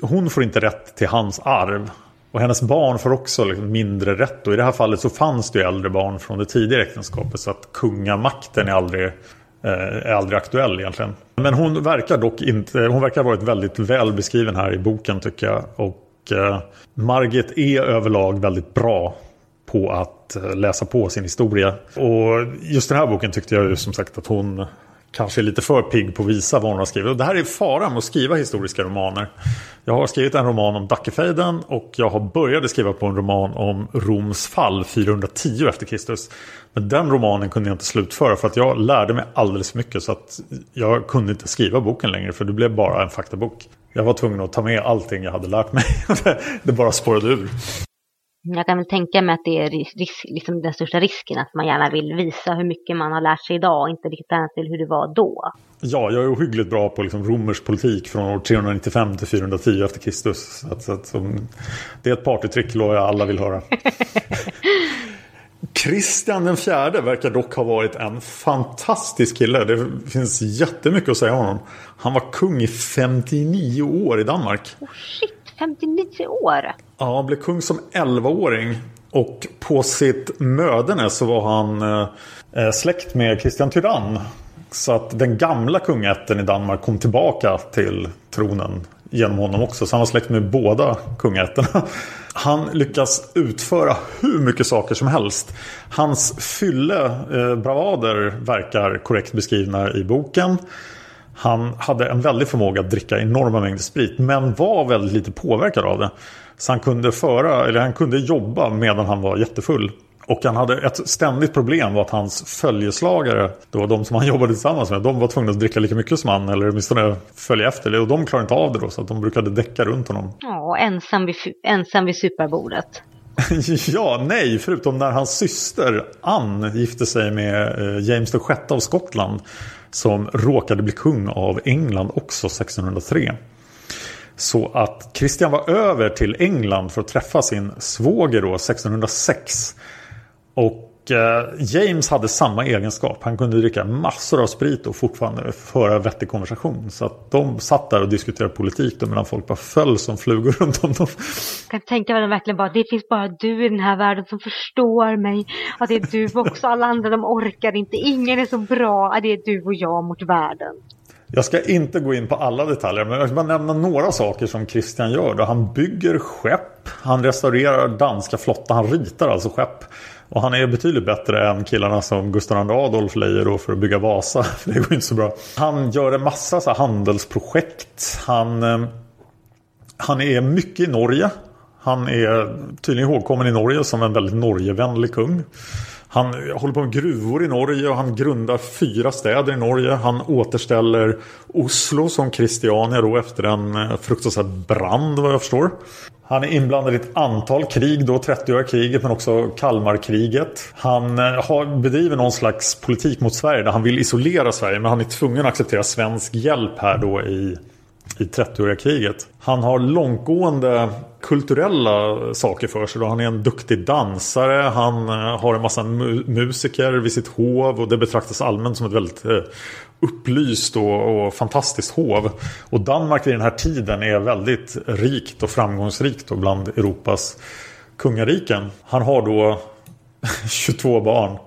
hon får inte rätt till hans arv. Och hennes barn får också liksom mindre rätt. Och i det här fallet så fanns det ju äldre barn från det tidigare äktenskapet. Så att kungamakten är aldrig, Eh, är aldrig aktuell egentligen. Men hon verkar dock inte, hon verkar ha varit väldigt väl beskriven här i boken tycker jag. Och eh, Margit är överlag väldigt bra på att eh, läsa på sin historia. Och just den här boken tyckte jag ju som sagt att hon kanske är lite för pigg på att visa vad hon har skrivit. Och det här är faran med att skriva historiska romaner. Jag har skrivit en roman om Dackefejden och jag har börjat skriva på en roman om Roms fall 410 efter Kristus. Men den romanen kunde jag inte slutföra för att jag lärde mig alldeles för mycket så att jag kunde inte skriva boken längre för det blev bara en faktabok. Jag var tvungen att ta med allting jag hade lärt mig. det bara spårade ur. Jag kan väl tänka mig att det är ris- risk, liksom den största risken att man gärna vill visa hur mycket man har lärt sig idag och inte riktigt hänsyn till hur det var då. Ja, jag är ohyggligt bra på liksom romersk politik från år 395 till 410 efter Kristus. Så att, så att, som, det är ett partytrick lovar jag alla vill höra. Kristian den fjärde verkar dock ha varit en fantastisk kille. Det finns jättemycket att säga om honom. Han var kung i 59 år i Danmark. Oh shit, 59 år! Ja, han blev kung som 11-åring. Och på sitt mödene så var han eh, eh släkt med Kristian Tyrann. Så att den gamla kungaätten i Danmark kom tillbaka till tronen genom honom också. Så han var släkt med båda kungaätterna. Han lyckas utföra hur mycket saker som helst. Hans fylle eh, bravader verkar korrekt beskrivna i boken. Han hade en väldig förmåga att dricka enorma mängder sprit men var väldigt lite påverkad av det. Så han kunde föra, eller han kunde jobba medan han var jättefull. Och han hade ett ständigt problem var att hans följeslagare, då de som han jobbade tillsammans med, de var tvungna att dricka lika mycket som han eller åtminstone följa efter. Och de klarade inte av det då så att de brukade däcka runt honom. Ja, ensam vid, ensam vid superbordet. ja, nej, förutom när hans syster Ann gifte sig med eh, James VI av Skottland som råkade bli kung av England också 1603. Så att Kristian var över till England för att träffa sin svåger då 1606. Och James hade samma egenskap. Han kunde dricka massor av sprit och fortfarande föra vettig konversation. Så att de satt där och diskuterade politik medan folk bara föll som flugor runt om dem. Jag kan tänka mig verkligen bara, det finns bara du i den här världen som förstår mig. Att det är du också, alla andra de orkar inte. Ingen är så bra, det är du och jag mot världen. Jag ska inte gå in på alla detaljer men jag ska bara nämna några saker som Christian gör. Då. Han bygger skepp, han restaurerar danska flottan, han ritar alltså skepp. Och han är betydligt bättre än killarna som Gustav II Adolf lejer då för att bygga Vasa. För det går inte så bra. Han gör en massa så handelsprojekt. Han, eh, han är mycket i Norge. Han är tydligen ihågkommen i Norge som en väldigt Norgevänlig kung. Han håller på med gruvor i Norge och han grundar fyra städer i Norge. Han återställer Oslo som Christiania då efter en eh, fruktansvärd brand vad jag förstår. Han är inblandad i ett antal krig, då 30-åriga kriget men också Kalmarkriget. Han eh, har, bedriver någon slags politik mot Sverige där han vill isolera Sverige men han är tvungen att acceptera svensk hjälp här då i, i 30-åriga kriget. Han har långtgående kulturella saker för sig. Då. Han är en duktig dansare, han eh, har en massa mu musiker vid sitt hov och det betraktas allmänt som ett väldigt eh, upplyst och, och, fantastiskt hov. Och Danmark vid den här tiden är väldigt rikt och framgångsrikt och bland Europas kungariken. Han har då 22 barn.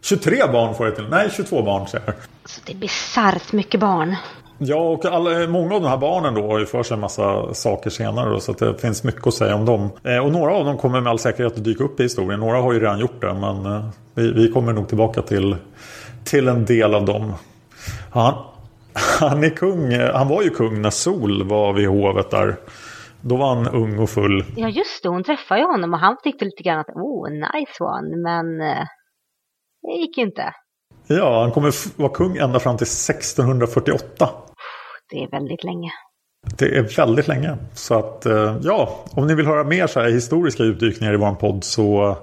23 barn får jag till. Nej, 22 barn säger jag. Så det är bisarrt mycket barn. Ja, och alla, många av de här barnen då har ju för sig en massa saker senare. Då, så det finns mycket att säga om dem. Eh, och några av dem kommer med all säkerhet att dyka upp i historien. Några har ju redan gjort det. Men eh, vi, vi, kommer nog tillbaka till, till en del av dem. Han, han är kung. Han var ju kung när Sol var vid hovet där. Då var han ung och full. Ja just det, hon träffade ju honom och han tyckte lite grann att oh, nice one. Men eh, det gick ju inte. Ja, han kommer vara kung ända fram till 1648. Det är väldigt länge. Det är väldigt länge. Så att eh, ja, om ni vill höra mer så här historiska utdykningar i vår podd så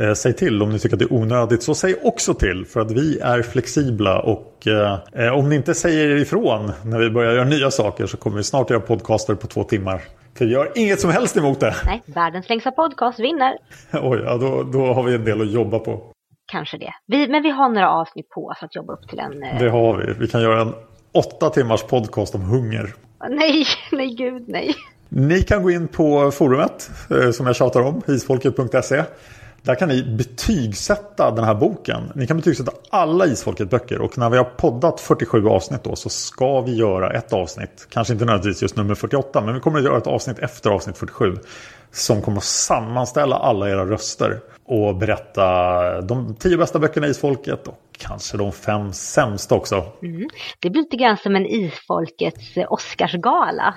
eh, säg till om ni tycker att det är onödigt. Så säg också till för att vi är flexibla och eh, eh, om ni inte säger ifrån när vi börjar göra nya saker så kommer vi snart göra podcaster på två timmar. För vi har inget som helst emot det. Nej, världens längsta podcast vinner. Oj, ja, då, då har vi en del att jobba på. Kanske det. Vi, men vi har några avsnitt på oss att jobba upp till en... Det har vi. Vi kan göra en åtta timmars podcast om hunger. Nej, nej gud nej. Ni kan gå in på forumet eh, som jag tjatar om, isfolket.se. Där kan ni betygsätta den här boken. Ni kan betygsätta alla Isfolket-böcker och när vi har poddat 47 avsnitt då så ska vi göra ett avsnitt. Kanske inte nödvändigtvis just nummer 48 men vi kommer att göra ett avsnitt efter avsnitt 47. Som kommer att sammanställa alla era röster och berätta de tio bästa böckerna i Isfolket och kanske de fem sämsta också. Mm. Det blir lite grann som en Isfolkets eh, Oscarsgala.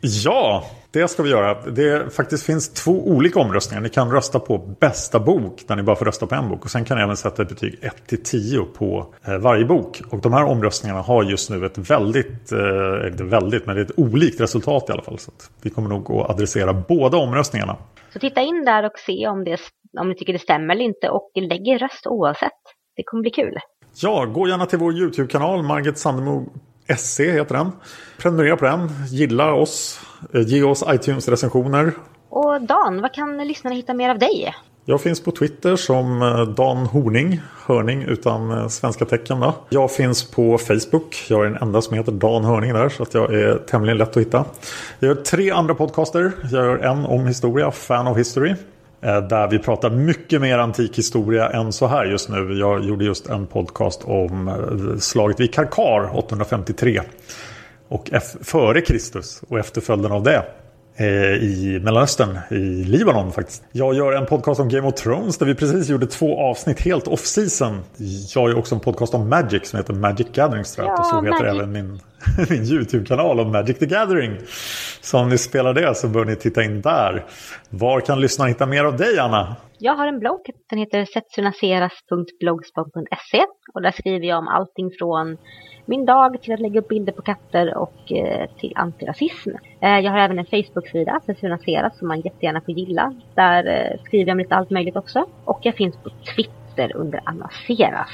Ja, det ska vi göra. Det faktiskt finns två olika omröstningar. Ni kan rösta på bästa bok där ni bara får rösta på en bok. Och sen kan ni även sätta ett betyg 1 till 10 på eh, varje bok. Och de här omröstningarna har just nu ett väldigt, eh, inte väldigt, men det är ett olikt resultat i alla fall. Så vi kommer nog att adressera båda omröstningarna. Så titta in där och se om, det, om ni tycker det stämmer eller inte och lägg er röst oavsett. Det kommer bli kul. Ja, gå gärna till vår YouTube-kanal, Margit Sandemo SE heter den. Prenumerera på den, gilla oss, eh, ge oss iTunes-recensioner. Och Dan, vad kan lyssnarna hitta mer av dig? Jag finns på Twitter som eh, Dan Horning, Hörning utan eh, svenska tecken. Då. Jag finns på Facebook, jag är den enda som heter Dan Hörning där så att jag är tämligen lätt att hitta. Jag gör tre andra podcaster, jag gör en om historia, Fan of History. Där vi pratar mycket mer antik historia än så här just nu. Jag gjorde just en podcast om slaget vid Karkar 853. Och före Kristus och efterföljden av det i Mellanöstern, i Libanon faktiskt. Jag gör en podcast om Game of Thrones där vi precis gjorde två avsnitt helt off-season. Jag gör också en podcast om Magic som heter Magic Gathering jag. Ja, och så heter även min min YouTube-kanal om Magic the Gathering. Så om ni spelar det så bör ni titta in där. Var kan lyssnarna hitta mer av dig Anna? Jag har en blogg, den heter setsunaseras.blogspot.se och där skriver jag om allting från min dag till att lägga upp bilder på katter och eh, till antirasism. Eh, jag har även en Facebook-sida, Setsunaseras, som man jättegärna får gilla. Där eh, skriver jag om lite allt möjligt också. Och jag finns på Twitter under Anna Seras.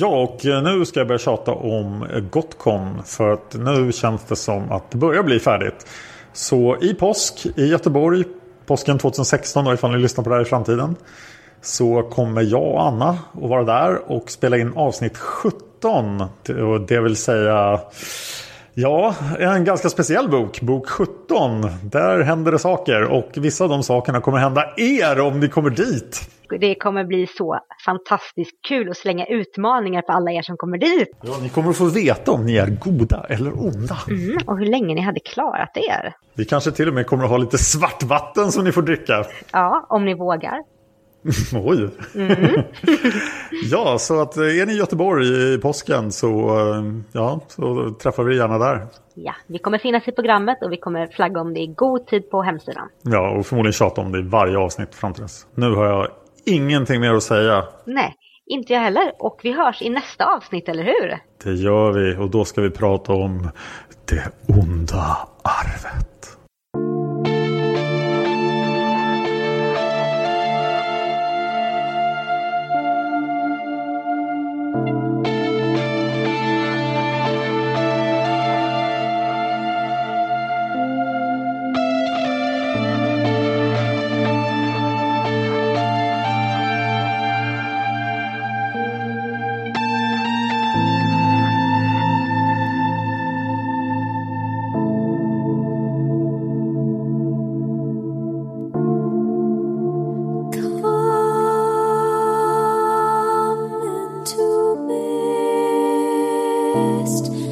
Ja, och eh, nu ska jag börja tjata om eh, Gotcon. För att nu känns det som att det börjar bli färdigt. Så i påsk i Göteborg, påsken 2016 då ifall ni lyssnar på det här i framtiden. Så kommer jag och Anna att vara där och spela in avsnitt 17. Det vill säga Ja, en ganska speciell bok. Bok 17. Där händer det saker och vissa av de sakerna kommer hända er om ni kommer dit. Det kommer bli så fantastiskt kul att slänga utmaningar på alla er som kommer dit. Ja, ni kommer att få veta om ni är goda eller onda. Mm, och hur länge ni hade klarat er. Vi kanske till och med kommer att ha lite svartvatten som ni får dricka. Ja, om ni vågar. Oj! Mm. ja, så att eh, är ni i Göteborg i påsken så, eh, ja, så träffar vi gärna där. Ja, vi kommer finnas i programmet och vi kommer flagga om det i god tid på hemsidan. Ja, och förmodligen tjata om det i varje avsnitt fram till dess. Nu har jag ingenting mer att säga. Nej, inte jag heller. Och vi hörs i nästa avsnitt, eller hur? Det gör vi och då ska vi prata om det onda arvet. best.